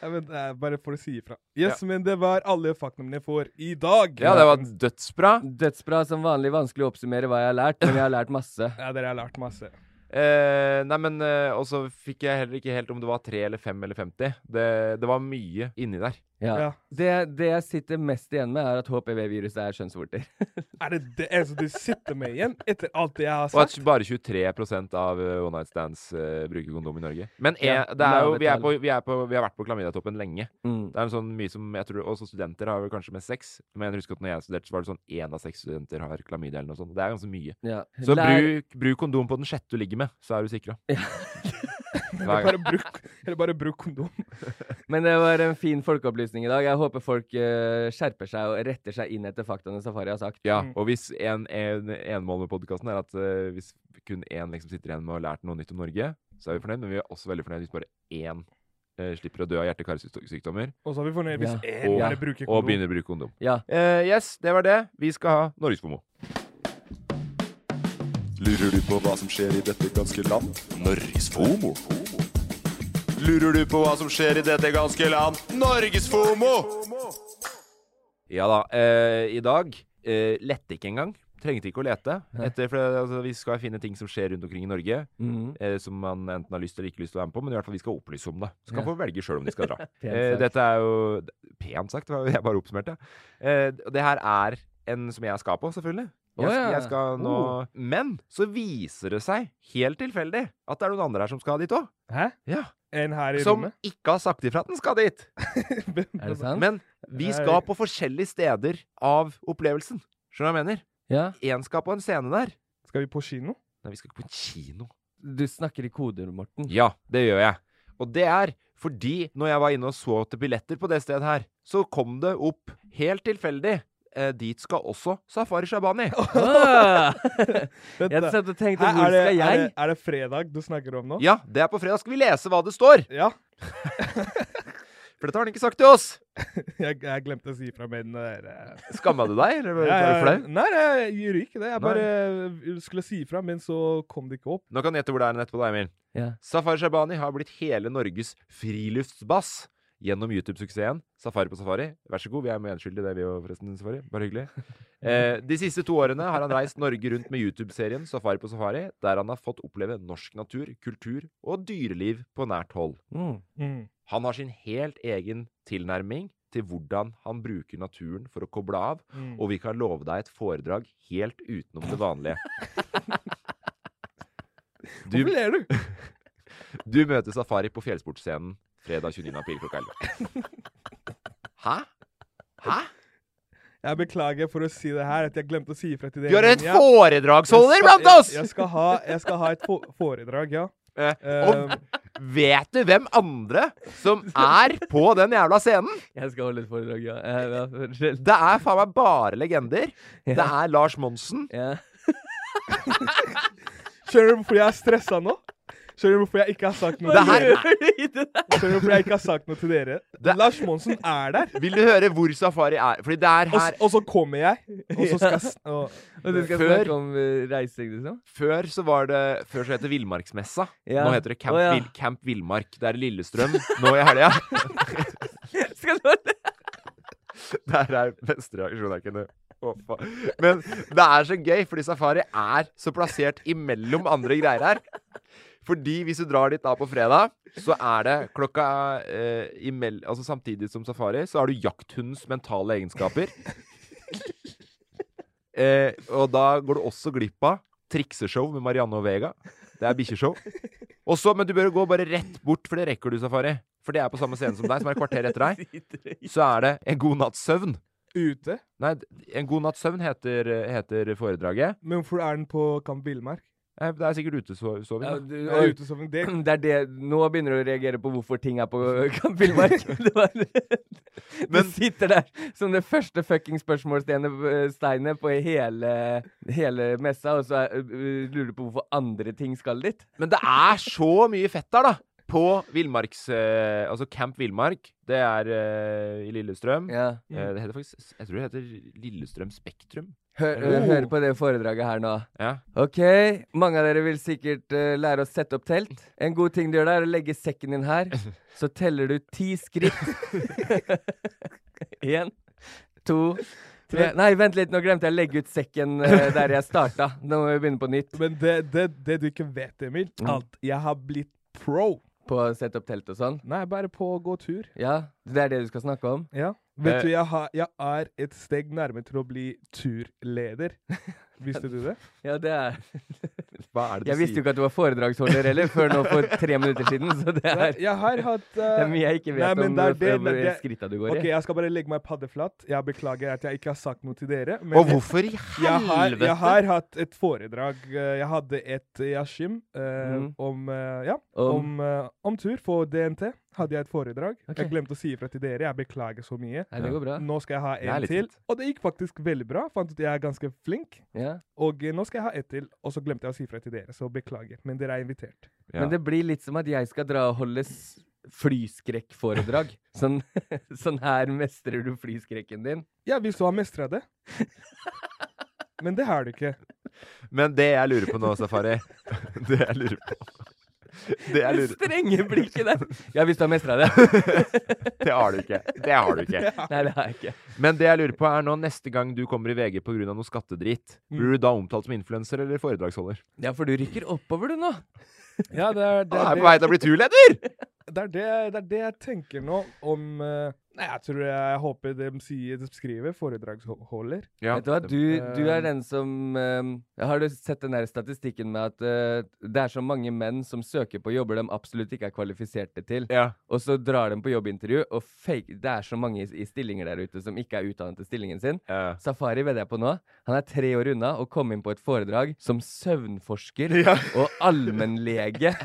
Ja, men det er bare for å si ifra. Yes, men det var alle faktaene får i dag. Ja, det var dødsbra. Dødsbra som vanlig vanskelig å oppsummere hva jeg har lært, men jeg har lært masse. Ja, dere har lært masse. Eh, nei, men eh, Og så fikk jeg heller ikke helt om det var 3 eller 5 eller 50. Det, det var mye inni der. Ja. Ja. Det, det jeg sitter mest igjen med, er at HPV-viruset er kjønnsvorter. Er det det eneste du sitter med igjen, etter alt det jeg har sagt? Og at bare 23% av eh, one night stands uh, bruker kondom i Norge. Men Ja, eh, det er jo, vi, er på, vi, er på, vi har vært på klamydiatoppen lenge. Mm. Det er en sånn mye som jeg tror Også studenter har vel kanskje med sex. Men jeg husker at når jeg studerte, så var det sånn én av seks studenter har klamydia eller noe sånt. Det er ganske mye. Ja. Så Lær- bruk, bruk kondom på den sjette du ligger med, så er du sikra. Eller bare bruk, eller bare bruk kondom. Men det var en fin folkeopplysning i dag. Jeg håper folk uh, skjerper seg og retter seg inn etter faktaene Safari har sagt. Ja, Mm. og hvis en, en, en mål med podkasten er at uh, hvis kun én liksom sitter igjen med å ha lært noe nytt om Norge, så er vi fornøyd. Men vi er også veldig fornøyd hvis bare én eh, slipper å dø av hjerte-karsykdommer. Og så er vi fornøyd hvis Ja. én Og- bare bruker Og begynner å bruke kondom. Ja. Eh, yes, det var det. Vi skal ha Norgesfomo. Lurer du på hva som skjer i dette ganske land? Norgesfomo. Lurer du på hva som skjer i dette ganske land? Norgesfomo! Ja da. Eh, I dag eh, lette ikke engang. Trengte ikke å lete. Etter, for altså, Vi skal finne ting som skjer rundt omkring i Norge, Mhm. eh, som man enten har lyst eller ikke lyst til å være med på, men i hvert fall vi skal opplyse om det. Så kan Ja. få velge sjøl om de skal dra. Eh, dette er jo Pent sagt, det var jeg bare oppsummerte. Eh, det her er en som jeg skal på, selvfølgelig. Jeg, oh, ja. jeg skal nå Oh. Men så viser det seg, helt tilfeldig, at det er noen andre her som skal dit òg. Ja. En her i Som rommet? ikke har sagt ifra at den skal dit. Er det sant? Men vi skal på forskjellige steder av opplevelsen. Skjønner du hva jeg mener? Ja. Én skal på en scene der. Skal vi på kino? Nei, vi skal ikke på kino. Du snakker i koder, Morten. Ja, det gjør jeg. Og det er fordi når jeg var inne og så til billetter på det stedet her, så kom det opp helt tilfeldig. Eh, dit skal også Safari Shabani. Jeg satt og tenkte, Hæ, hvor er, det, skal er, det, er det fredag du snakker om nå? Ja, det er på fredag. Skal vi lese hva det står? Ja. For dette har han ikke sagt til oss. Jeg, jeg glemte å si fra med den der eh, Skamma du deg, eller var du flau? Nei, jeg gjør ikke det. Jeg Nei. bare eh, skulle si fra, men så kom det ikke opp. Nå kan du gjette hvor det er etterpå, da, Emil. Ja. Safari Shabani har blitt hele Norges friluftsbass gjennom YouTube-suksessen Safari på safari. Vær så god, vi er medskyldige i det, vi òg, forresten. Safari. Bare hyggelig. Eh, de siste to årene har han reist Norge rundt med YouTube-serien Safari på safari, der han har fått oppleve norsk natur, kultur og dyreliv på nært hold. Mm. Mm. Han har sin helt egen tilnærming til hvordan han bruker naturen for å koble av, Mm. og vi kan love deg et foredrag helt utenom det vanlige. Du, Hvorfor ler du? du møter Safari på fjellsportscenen fredag 29. april klokka 11. Hæ? Hæ? Jeg beklager for å si det her, at jeg glemte å si ifra til dere. Du er et foredragsholder blant oss! Jeg, jeg, skal ha, jeg skal ha et foredrag, ja. Eh, og og vet du hvem andre som er på den jævla scenen? Jeg skal holde et foredrag, ja. Eh, unnskyld. Det er faen meg bare legender. Det er Lars Monsen. Ja. Skjønner du hvorfor jeg er stressa nå? Skjønner du hvorfor jeg ikke har sagt noe Det til dere? Skjønner du hvorfor jeg ikke har sagt noe til dere? Det- Lars Monsen er der. Vil du høre hvor Safari er? Fordi det er Og, her s- og så kommer jeg, og så skal jeg s- og, Og du skal Før- snakke om uh, reising, liksom? Før så var det Før så het det Villmarksmessa. Ja. Nå heter det Camp, Å, ja. Vill, Camp Villmark. Det er i Lillestrøm nå i helga. Skal du Der er beste reaksjon jeg kunne. Men det er så gøy, fordi Safari er så plassert imellom andre greier her. Fordi hvis du drar dit da på fredag, så er det klokka eh, imell, Altså samtidig som Safari, så har du jakthundens mentale egenskaper. Eh, og da går du også glipp av trikseshow med Marianne og Vega. Det er bikkjeshow. Men du bør gå bare rett bort, for det rekker du, Safari. For det er på samme scene som deg, som er et kvarter etter deg. Så er det En god natts søvn. ute. Nei, En god natts søvn heter, heter foredraget. Men hvorfor er den på Kamp Villmark? Eh, Det er sikkert utesoving. Ja, du, Er det utesoving? Det, det er det Nå begynner du å reagere på hvorfor ting er på. Det Men- du sitter der som det første fucking spørsmålstegnet steinet på hele, hele messa, og så er, uh, lurer du på hvorfor andre ting skal dit. Men det er så mye fett der, da! På Villmarks... Eh, altså Camp Villmark. Det er uh, i Lillestrøm. Ja. Eh, det heter faktisk Jeg tror det heter Lillestrøm Spektrum. Hør, Oh. hør på det foredraget her nå. Ja. Ok, mange av dere vil sikkert uh, lære å sette opp telt. En god ting du gjør da, er å legge sekken din her. Så teller du ti skritt. Én, to, tre Nei, vent litt, nå glemte jeg å legge ut sekken uh, der jeg starta. Nå må vi begynne på nytt. men det, det, det du ikke vet, Emil, at alt Jeg har blitt pro. På å sette opp telt og sånn. Nei, bare på å gå tur. Ja, det er det du skal snakke om? Ja. Vet Eh. du, jeg, har, jeg er et steg nærme til å bli turleder. Visste du det? Ja, det er Hva er det du Jeg visste jo ikke at du var foredragsholder heller, før nå for tre minutter siden, så det er jeg har hatt det er mye jeg ikke vet Nei, men om det eh, det- det- skritta du går i. OK, jeg skal bare legge meg paddeflatt. Jeg beklager at jeg ikke har sagt noe til dere. Men Og hvorfor i jeg har, helvete? jeg har hatt et foredrag. eh, Jeg hadde et i Askim uh, mm. om, uh, ja, Om- om, eh, om tur for DNT. Hadde jeg et foredrag. Okay. Jeg glemte å si ifra til dere. Jeg beklager så mye. Nei, det går bra. Nå skal jeg ha en til. Og det gikk faktisk veldig bra. Fant ut at jeg er ganske flink. Ja. Og eh, nå skal jeg ha ett til. Og så glemte jeg å si ifra til dere, så beklager. Men dere er invitert. Ja. Men det blir litt som at jeg skal dra og holde flyskrekkforedrag. Sånn, sånn her mestrer du flyskrekken din. Ja, hvis du har mestra det. Men det har du ikke. Men det jeg lurer på nå, Safari Det jeg lurer på Det jeg lurer strenge blikket der. Ja, hvis du har mestra det. Det har du ikke. Det har du ikke. Nei, det har jeg ikke. Men det jeg lurer på er nå neste gang du kommer i VG pga. noe skattedrit, blir du da omtalt som influenser eller foredragsholder? Ja, for du rykker oppover, du nå. Ja, det er det, er er på vei til å bli turleder! det, er det, det er det jeg tenker nå om eh, Nei, jeg tror jeg, jeg håper de sier de skriver foredragsholder. Ja. Vet du hva, du, du er Eh, den som eh, Har du sett den der statistikken med at uh, det er så mange menn som søker på jobber de absolutt ikke er kvalifiserte til, Ja. og så drar de på jobbintervju, og fake, det er så mange i, i stillinger der ute som ikke er utdannet til stillingen sin. Ja. Safari vedder jeg på nå. Han er tre år unna å komme inn på et foredrag som søvnforsker Ja. og allmennlege.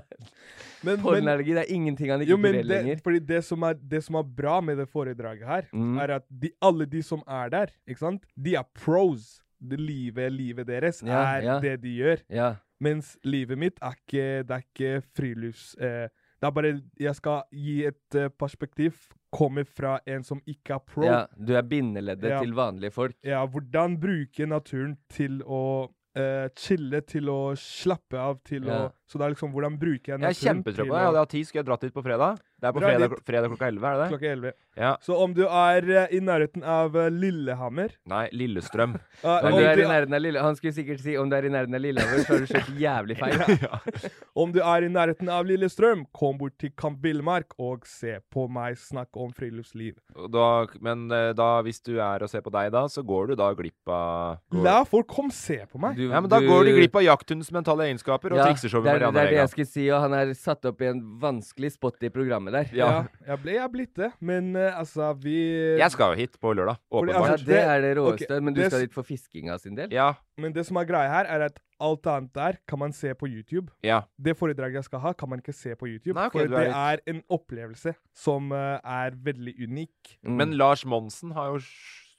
Men, Pollenallergi, det er ingenting han ikke jo, men kurerer det, lenger. fordi det som, er, det som er bra med det foredraget her, Mm. er at de, alle de som er der, ikke sant, de er pros. Det livet, livet deres Ja, er ja. det de gjør. Ja. Mens livet mitt er ikke, det er ikke frilufts... Eh, det er bare Jeg skal gi et eh, perspektiv. Kommer fra en som ikke er pro. ja, du er bindeleddet til vanlige folk. Ja, hvordan bruke naturen til å eh, chille, til å slappe av, til Ja. å Så det er liksom hvordan bruker jeg Jeg er naturen kjempetrøtt på det. Jeg hadde hatt tid, skulle jeg dratt dit på fredag. Det er på Dra fredag, dit. fredag klokka 11, er det det? klokka 11. Ja. Så om du er eh, i nærheten av eh, Lillehammer Nei, Lillestrøm. Om du er i nærheten av Lille... Han skulle sikkert si om du er i nærheten av Lillehammer, så har du kjørt jævlig feil. om du er i nærheten av Lillestrøm, kom bort til Kamp Villmark og se på meg snakke om friluftsliv. Og Da, men eh, da, hvis du er og ser på deg da, så går du da glipp av går, La folk komme se på meg. Du- Ja, men da går du glipp av jakthundens mentale egenskaper og Ja, trikseshow det er, det er det jeg skulle si, og han er satt opp i en vanskelig spot i programmet der. Ja. Ja, jeg ble jeg er blitt det, men eh, altså, vi Jeg skal jo hit på lørdag. Fordi, Åpenbart. Ja, altså, det er det ok, råeste, men du det skal dit for fiskinga sin del? Ja, Men det som er greia her, er at alt annet der kan man se på YouTube. ja. Det foredraget jeg skal ha, kan man ikke se på YouTube. Nei, ok, for du er det er en opplevelse som eh, er veldig unik. Mm. Men Lars Monsen har jo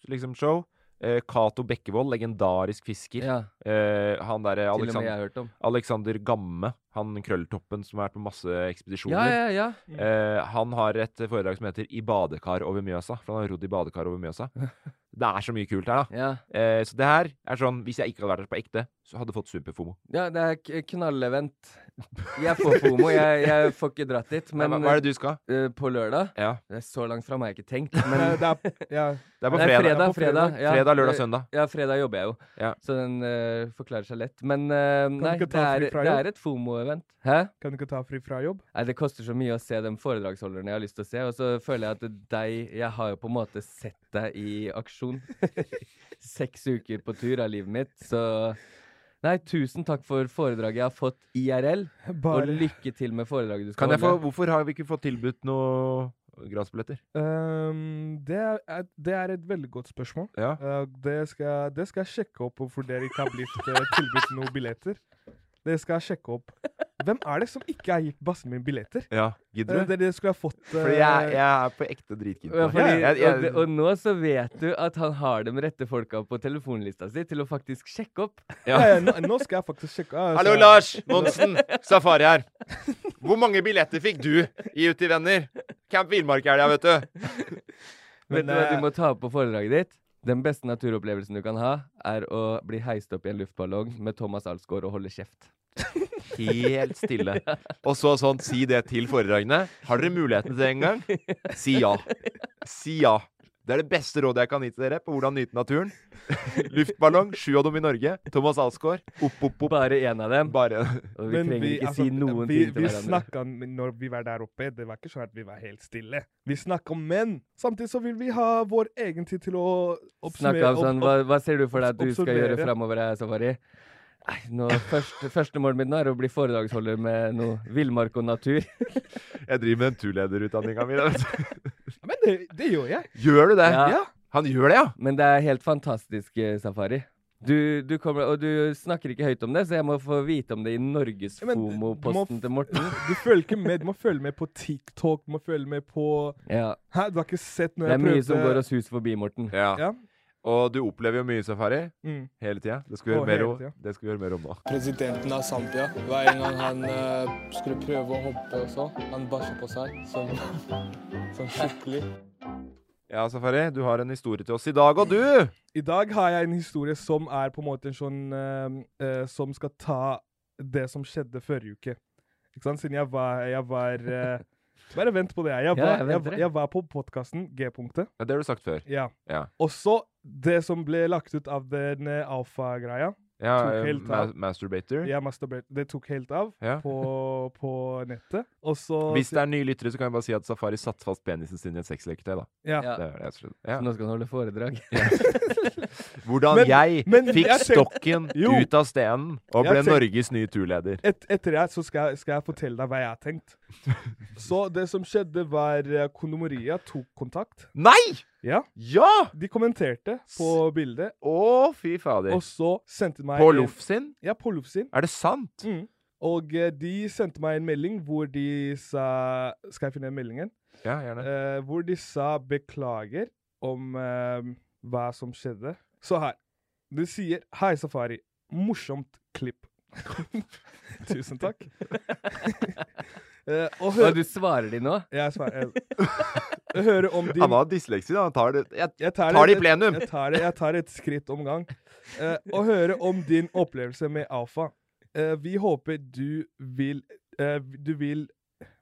liksom show. Eh, Cato Bekkevold, legendarisk fisker. Ja, Eh, han derre jeg Alexander, har hørt om. Alexander Gamme, han krølltoppen som har vært på masse ekspedisjoner. Ja, ja, ja. Eh, han har et foredrag som heter 'I badekar over Mjøsa'. For han har rodd i badekar over Mjøsa. Det er så mye kult her, da. ja. Eh, så det her er sånn Hvis jeg ikke hadde vært her på ekte, hadde fått superfomo. Ja, det er knallevent. Jeg får FOMO, jeg, jeg får ikke dratt dit. Men hva, hva er det du skal? Uh, på lørdag Ja. det er Så langt fram har jeg ikke tenkt. Men det er, ja, Det er på fredag. fredag, på fredag. ja. Fredag, lørdag, søndag. Ja, fredag jobber jeg jo, Ja. så den uh, forklarer seg lett. Men uh, nei, det er, det er et FOMO-event. Hæ? kan du ikke ta fri fra jobb? Nei, Det koster så mye å se de foredragsholderne jeg har lyst til å se. Og så føler jeg at deg Jeg har jo på en måte sett deg i aksjon. Seks uker på tur av livet mitt. Så Nei, tusen takk for foredraget jeg har fått IRL. Og lykke til med foredraget du skal Kan jeg få, holde. hvorfor har vi ikke fått tilbudt noe gratisbilletter? Um, det, er, det er et veldig godt spørsmål. Ja. Uh, det, skal, det skal jeg sjekke opp hvorfor dere ikke har blitt eh, tilbudt noen billetter. Det skal jeg sjekke opp. Hvem er det som ikke har gitt bassen min billetter? ja. Eh, Gidder du? Dere skulle ha fått Fordi jeg, jeg er på ekte dritkeen. Ja, og, og nå så vet du at han har de rette folka på telefonlista si til å faktisk sjekke opp. ja. ja, nå, nå skal jeg faktisk sjekke. ah, Hallo, Lars Monsen! Safari her. Hvor mange billetter fikk du i Uti venner? Camp Villmark er det, vet du. Vet Men, du hva eh, du må ta opp på foredraget ditt? Den beste naturopplevelsen du kan ha, er å bli heist opp i en luftballong med Thomas Alsgaard og holde kjeft. Helt stille. Og så sånn, si det til foredragene. Har dere muligheten til det en gang? Si ja. Si ja. Det er det beste rådet jeg kan gi til dere på hvordan nyte naturen. Luftballong, sju av dem i Norge. Thomas Alsgaard. Opp, opp, opp. Bare én av dem. Bare Og vi Men trenger vi, ikke altså, si noen vi, ting til vi hverandre. snakka når vi var der oppe, det var ikke sånn at vi var helt stille. Vi snakka om menn. Samtidig så vil vi ha vår egen tid til å Snakka oppsummere om sånn, hva, hva ser du for deg at du skal gjøre framover her, Safari? Nei, nå, første, første målet mitt nå er å bli foredragsholder med noe villmark og natur. Jeg driver med den turlederutdanninga mi. vet. Men det, det gjør jeg. Gjør du det? Ja. Han gjør det, ja? Men det er helt fantastisk, eh, Safari. Du, du kommer, og du snakker ikke høyt om det, så jeg må få vite om det i Ja, Norgesfomo-posten til Morten. Du følger ikke med. Du må følge med på TikTok, du må følge med på Ja, Hæ, du har ikke sett når Det er jeg mye prøvde som går oss hus forbi, Morten. Ja. Ja. Og du opplever jo mye safari Mm. hele tida. Det skal vi gjøre mer om, det skal vi gjøre mer om nå. Presidenten av Zambia, hver gang han uh, skulle prøve å hoppe og så, han bæsja på seg som, som skikkelig. Ja, Safari, du har en historie til oss i dag, og du! I dag har jeg en historie som er på en måte en sånn uh, uh, Som skal ta det som skjedde forrige uke. Ikke sant? Siden jeg var, jeg var uh, Bare vent på det. Jeg Ja, var, jeg jeg, jeg. jeg var på podkasten G-punktet. Ja, det har du sagt før. Ja. Ja. Og så det som ble lagt ut av den eh, alfa-greia. Ja, tok eh, helt ma masturbator. Ja, masturbator. Det tok helt av Ja. på, på nettet. Og så Hvis det er nye lyttere, så kan jeg bare si at Safari satte fast penisen sin i et sexleketøy, da. Ja. Ja. Det er det jeg tror. Ja. Så nå skal han holde foredrag. Hvordan Men- jeg men fikk jeg stokken Jo. ut av stenen og ble Norges nye turleder. Et, etter det så skal, skal jeg fortelle deg hva jeg har tenkt. Så det som skjedde, var eh, Kondomeria tok kontakt. Nei! Ja. Ja! De kommenterte på bildet, Å, fy fader. og så sendte de meg På Loff sin? Ja, på Loff sin. Er det sant? Mm. Og eh, de sendte meg en melding hvor de sa Skal jeg finne meldingen? Ja, gjerne. Eh, hvor de sa beklager om eh, hva som skjedde. Så her. Du sier 'Hei, Safari. Morsomt klipp'. Tusen takk. Eh, og Og du svarer de nå? jeg svarer, jeg, høre om din Han har dysleksi, da. Han tar det jeg, jeg tar, tar det i plenum. Jeg tar, det, jeg tar et skritt om gang. Uh, å høre om din opplevelse med alfa. Uh, vi håper du vil uh, Du vil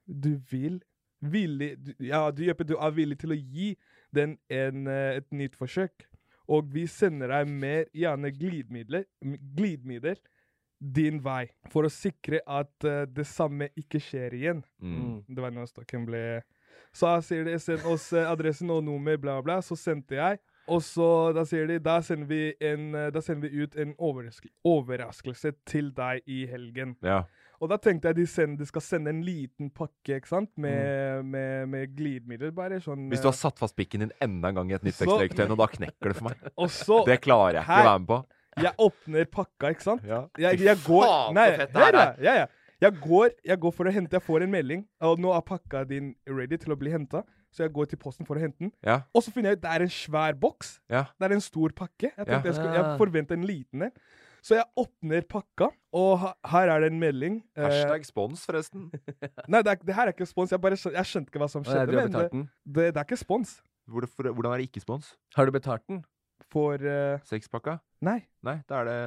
Du vil villig du, Ja, du, Jeppe, du er villig til å gi den en, et nytt forsøk. Og vi sender deg mer gjerne glidemidler, glidemidler din vei, for å sikre at det samme ikke skjer igjen. Mm. Det var nå stokken ble Så da sier de send oss eh, adressen og nummer, bla, bla. Så sendte jeg. Og så da sier de da sender vi, en, eh, da sender vi ut en overrask overraskelse til deg i helgen. Ja. Og da tenkte jeg de, send, de skal sende en liten pakke ikke sant? Med, med, med glidemiddel. Bare sånn Hvis du har eh, satt fast pikken din enda en gang i et nytt Så- og da knekker det for meg. Og så Det klarer jeg ikke å være med på. Jeg åpner pakka, ikke sant? Ja. Jeg, jeg går faen, så fett det her er. Ja, ja. Jeg går, jeg går for å hente Jeg får en melding, og nå er pakka din ready til å bli henta. Så jeg går til posten for å hente den. Ja. Og så finner jeg ut det er en svær boks. Ja. Det er en stor pakke. Jeg, Ja. jeg, skulle, jeg Ah. forventer en liten en. Så jeg åpner pakka, og ha, her er det en melding. Eh, Hashtag spons, forresten. nei, det, er, det her er ikke spons. Jeg, bare, jeg skjønte ikke hva som skjedde. Nei, men det, det, det er ikke spons. Hvorfor, hvordan er det ikke spons? Har du betalt den? For uh... Sexpakka? Nei. Nei, da er det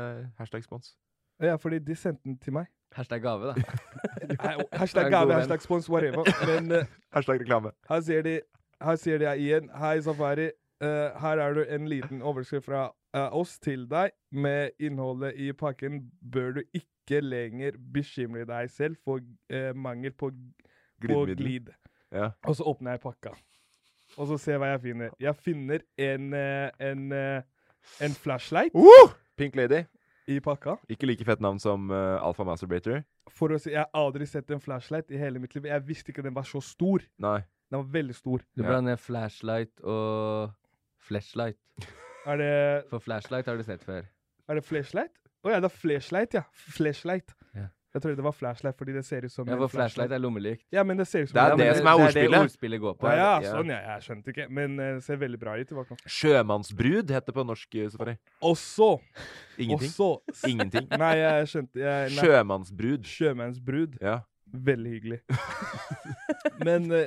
hashtag spons. Ja, fordi de sendte den til meg. Hashtag gave, da. Hashtag gave, hashtag spons, whatever. Men uh, Hashtag reklame. her ser, de her de igjen Hei, Safari. Uh, her er du en liten overskrift fra uh, oss til deg. Med innholdet i pakken bør du ikke lenger bekymre deg selv for mangel på, på glid. Ja. Og så åpner jeg pakka. Og så ser jeg hva jeg finner. Jeg finner en, en, en flashlight Uh! Pink Lady. I pakka. Ikke like fett navn som uh, Alfa Masturbator. For å si, Jeg har aldri sett en flashlight i hele mitt liv. Jeg visste ikke den var så stor. Nei. Den var veldig stor. Du Ja. ned flashlight og flashlight. Er det, For flashlight har du sett før. er det flashlight? Å ja, det er flashlight, ja. Flashlight. Ja. Jeg trodde det var flashlight fordi det ser ut som Ja, for flashlight er lommelykt. Ja, men det ser ut som Det er det, det som er ordspillet. Det er det ordspillet går på. Ja, Ja. sånn ja. Jeg skjønte ikke. Men det det ser veldig bra ut i hvert fall. Sjømannsbrud heter det på norsk, eh, Safari. Også! Ingenting. Også. Ingenting. Nei, jeg skjønte jeg, nei, Sjømannsbrud. Sjømannsbrud. Ja. Veldig hyggelig. Men uh,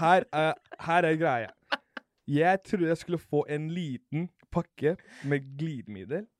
her, er, her er greia. Jeg trodde jeg skulle få en liten pakke med glidemiddel,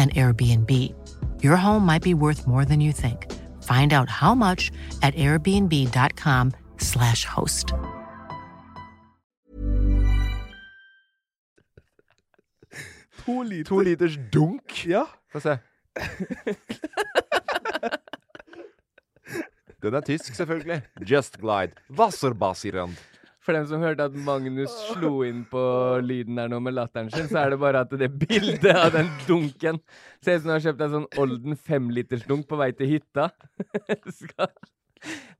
an Airbnb. Your home might be worth more than you think. Find out how much at airbnb.com/slash host. To liter. To liters dunk. Ja. Få se. Den er tysk, selvfølgelig. Just Glide. Wasserbasirand. For dem som hørte at Magnus slo inn på lyden der nå med latteren sin, så er det bare at det bildet av den dunken ser ut som du har kjøpt en sånn Olden femlitersdunk på vei til hytta.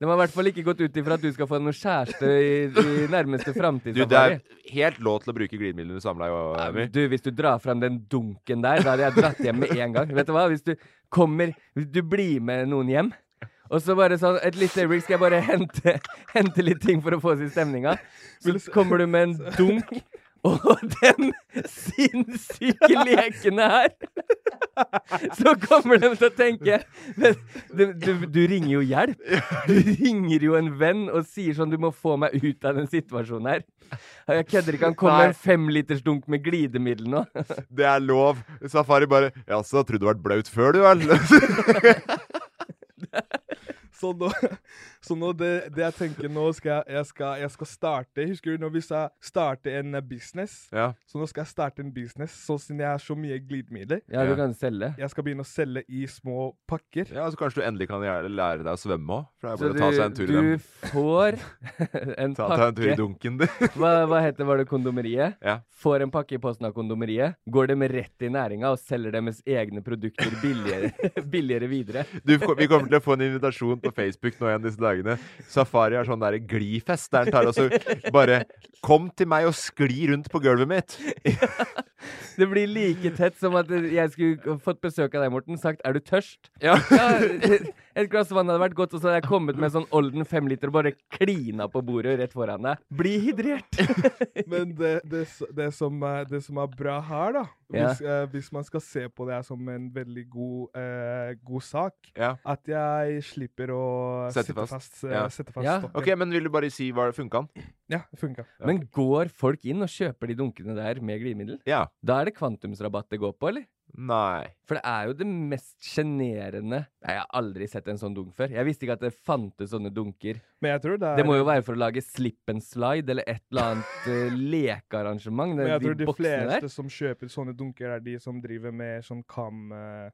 De har i hvert fall ikke gått ut ifra at du skal få noe kjæreste i, i nærmeste framtid. Du, det er helt lov til å bruke glidemiddel du samla i. Emil. Du, hvis du drar fram den dunken der, da hadde jeg dratt hjem med en gang. Vet du hva? Hvis du kommer du blir med noen hjem, og så bare sånn Et lite øyeblikk skal jeg bare hente, hente litt ting for å få oss i stemninga. Så kommer du med en dunk, og den sinnssyke lekene her Så kommer de til å tenke men, du, du, du ringer jo hjelp. Du ringer jo en venn og sier sånn 'Du må få meg ut av den situasjonen her'. Jeg kødder ikke. Han kommer med en femlitersdunk med glidemiddel nå. Det er lov. Safari bare Jaså, trodde du vært blaut før, du vel? Så nå, så nå det, det jeg tenker nå skal jeg, jeg, skal, jeg skal starte Husker du når vi sa starte en eh, business? Ja. Så nå skal jeg starte en business, så siden jeg har så mye glidemidler. Ja, du kan selge. Jeg skal begynne å selge i små pakker. Ja, Så kanskje du endelig kan lære, deg å svømme òg? For det er Så bare å ta seg en tur i du den. får en Ta, pakke ta en tur i dunken, du. hva, hva heter var det kondomeriet? Ja. Får en pakke i posten av kondomeriet, går dem rett i næringa og selger deres egne produkter billigere, billigere videre. Du, vi kommer til å få en invitasjon på Facebook nå igjen disse dagene. Safari har sånn der glifest der han tar og så bare Kom til meg og skli rundt på gulvet mitt! Det blir like tett som at jeg skulle fått besøk av deg, Morten, sagt 'er du tørst'? Ja. Et glass vann hadde vært godt, og så hadde jeg kommet med sånn Olden femliter og bare klina på bordet rett foran deg. Bli hydrert! Men det, det, det, som, er- det som er bra her, da Ja. hvis, eh, hvis man skal se på det som en veldig god, eh, god sak, Ja. at jeg slipper å Sette fast. eh, Ja. sette fast Ja. stokken. Ok, men vil du bare si hva det funka? Ja, det funka. Men går folk inn og kjøper de dunkene der med glidemiddel? Ja. Da er det kvantumsrabatt det går på, eller? Nei. For det er jo det mest sjenerende Jeg har aldri sett en sånn dunk før. Jeg visste ikke at det fantes sånne dunker. Men jeg tror det er Det må jo være for å lage slip and slide eller et eller annet uh, lekearrangement. Men jeg jeg tror de fleste der. som kjøper sånne dunker, er de som driver med sånn cam... eh,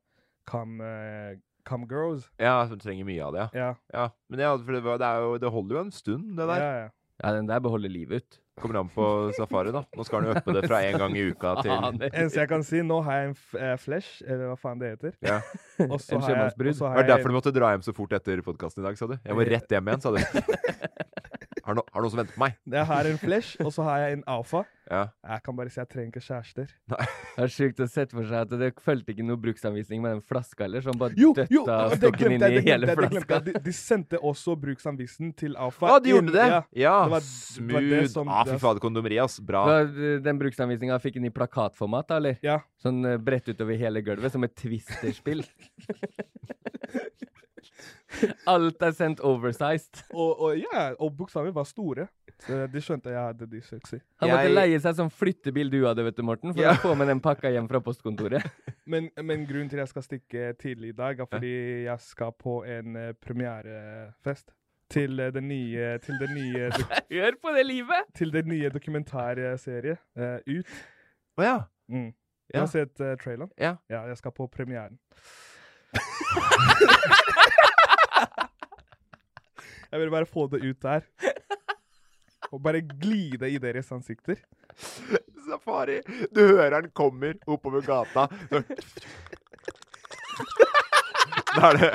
cam, eh, cam girls. Ja, som trenger mye av det, Ja. ja. Men ja, for det, var- det, er jo, det holder jo en stund, det der. Ja, ja. Ja, den der beholder livet ut. Kommer an på safari, da. Nå skal han jo uppe det fra en gang i uka til Eneste jeg kan si, nå har jeg en f eh, flesh, eller hva faen det heter. Ja. Og så En har jeg- sjømannsbrudd. Det var jeg- derfor du måtte dra hjem så fort etter podkasten i dag, sa du. Jeg må rett hjem igjen, sa du. Har, no, har noen som venter på meg? Jeg har en flesh, og så har jeg en alfa. Ja. Jeg kan bare si jeg trenger ikke kjærester. Det er sjukt å sette for seg at det fulgte ikke noe bruksanvisning med den flaska heller, som bare Jo, døtta stokken inn i hele flaska. De, de sendte også bruksanvisning til alfa. Å, de gjorde det? Ja, Ja, det var- det var det som- Ah, fy fader, kondomeri, ass. Bra. Så, Den bruksanvisninga fikk den i plakatformat, da, eller? Ja. Sånn eh, bredt utover hele gulvet, som et twisterspill. Alt er sendt oversized. Og, og ja, og buksa mi var store. Så de skjønte jeg hadde dysleksi. Han måtte Jeg- leie seg sånn flyttebil du hadde, vet du, Morten, for Ja. å få med den pakka hjem fra postkontoret. Men, men grunnen til at jeg skal stikke tidlig i dag, er fordi jeg skal på en eh, premierefest. Til det nye Til det nye Hør på det livet! Til det nye dokumentarserie uh, Ut. Å ja. Mm. Du Ja. har sett uh, traileren? Ja. Ja, jeg skal på premieren. jeg vil bare få det ut der. Og bare glide i deres ansikter. Safari, du hører han kommer oppover gata. Da er, det,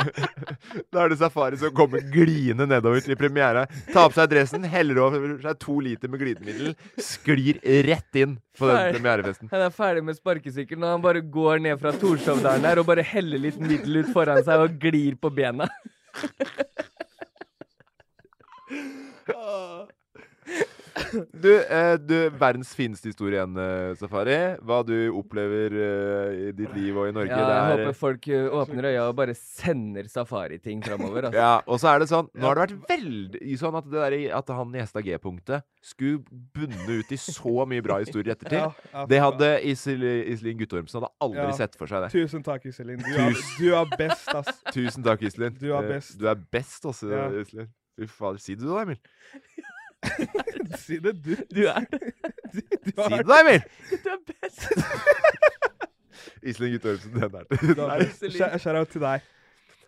da er det Safari som kommer gliende nedover til premiere. Tar på seg dressen, heller over seg to liter med glidemiddel, sklir rett inn på den premierefesten. Han er ferdig med sparkesykkelen, og han bare går ned fra Torshovdalen der og bare heller litt middel ut foran seg og glir på bena. Du, eh, du, verdens fineste historie igjen, eh, Safari. Hva du opplever eh, i ditt liv og i Norge. Ja, jeg det er, håper folk uh, åpner øya og bare sender safariting framover. Altså. Ja, og så er det sånn Nå har det vært veldig sånn at, det der, at han i Hestad G-punktet skulle bunne ut i så mye bra historier i ettertid. Ja, ja, det hadde Isel, Iselin Guttormsen hadde aldri Ja. sett for seg det. Tusen takk, Iselin. Du, er- du er best, ass. Tusen takk, Iselin. Du er Eh, best. Du er best også, Ja. Iselin. Fy fader. Si det du, da, Emil. si det, du. Du er du, du Si det, da, Emil! Du er best! Iselin Guttormsen, den er til Shout- Shout-out til deg.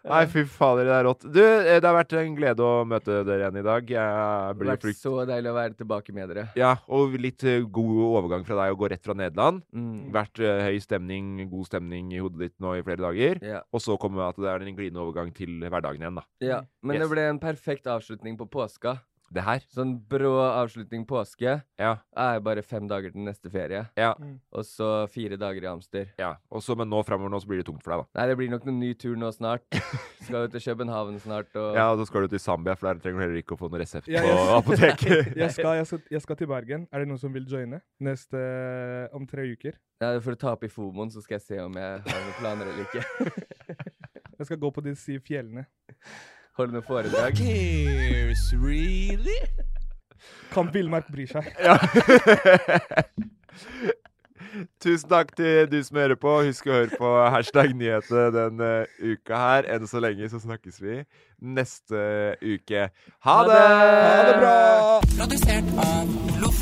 Nei, fy fader, det er rått. Du, eh, det har vært en glede å møte dere igjen i dag. Jeg Det har vært frykt... så deilig å være tilbake med dere. Ja, og litt eh, god overgang fra deg å gå rett fra Nederland. Mm. Vært uh, høy stemning, god stemning i hodet ditt nå i flere dager. Ja. Og så kommer at det er en glidende overgang til hverdagen igjen, da. Ja, men Yes. det ble en perfekt avslutning på påska. Det her. Sånn brå avslutning påske Ja. er bare fem dager til neste ferie. Ja. Og så fire dager i Amster. ja. Og så, men nå framover nå så blir det tungt for deg, da. Nei, det blir nok noen ny tur nå snart. Skal jo til København snart og Ja, og så skal du til Zambia, for der trenger du heller ikke å få noe resept Ja, på apoteket. jeg, skal, jeg, skal, jeg skal til Bergen. Er det noen som vil joine neste om tre uker? Ja, For å ta opp i Fomoen, så skal jeg se om jeg har noen planer eller ikke. Jeg skal gå på de syv fjellene. Holde noe foredrag. Cares, really? Kan Villmark bry seg. Ja. Tusen takk til du som hører på. Husk å høre på hashtag nyheter denne uka her. Enn så lenge så snakkes vi neste uke. Ha det! Ha det bra! Produsert av Loff.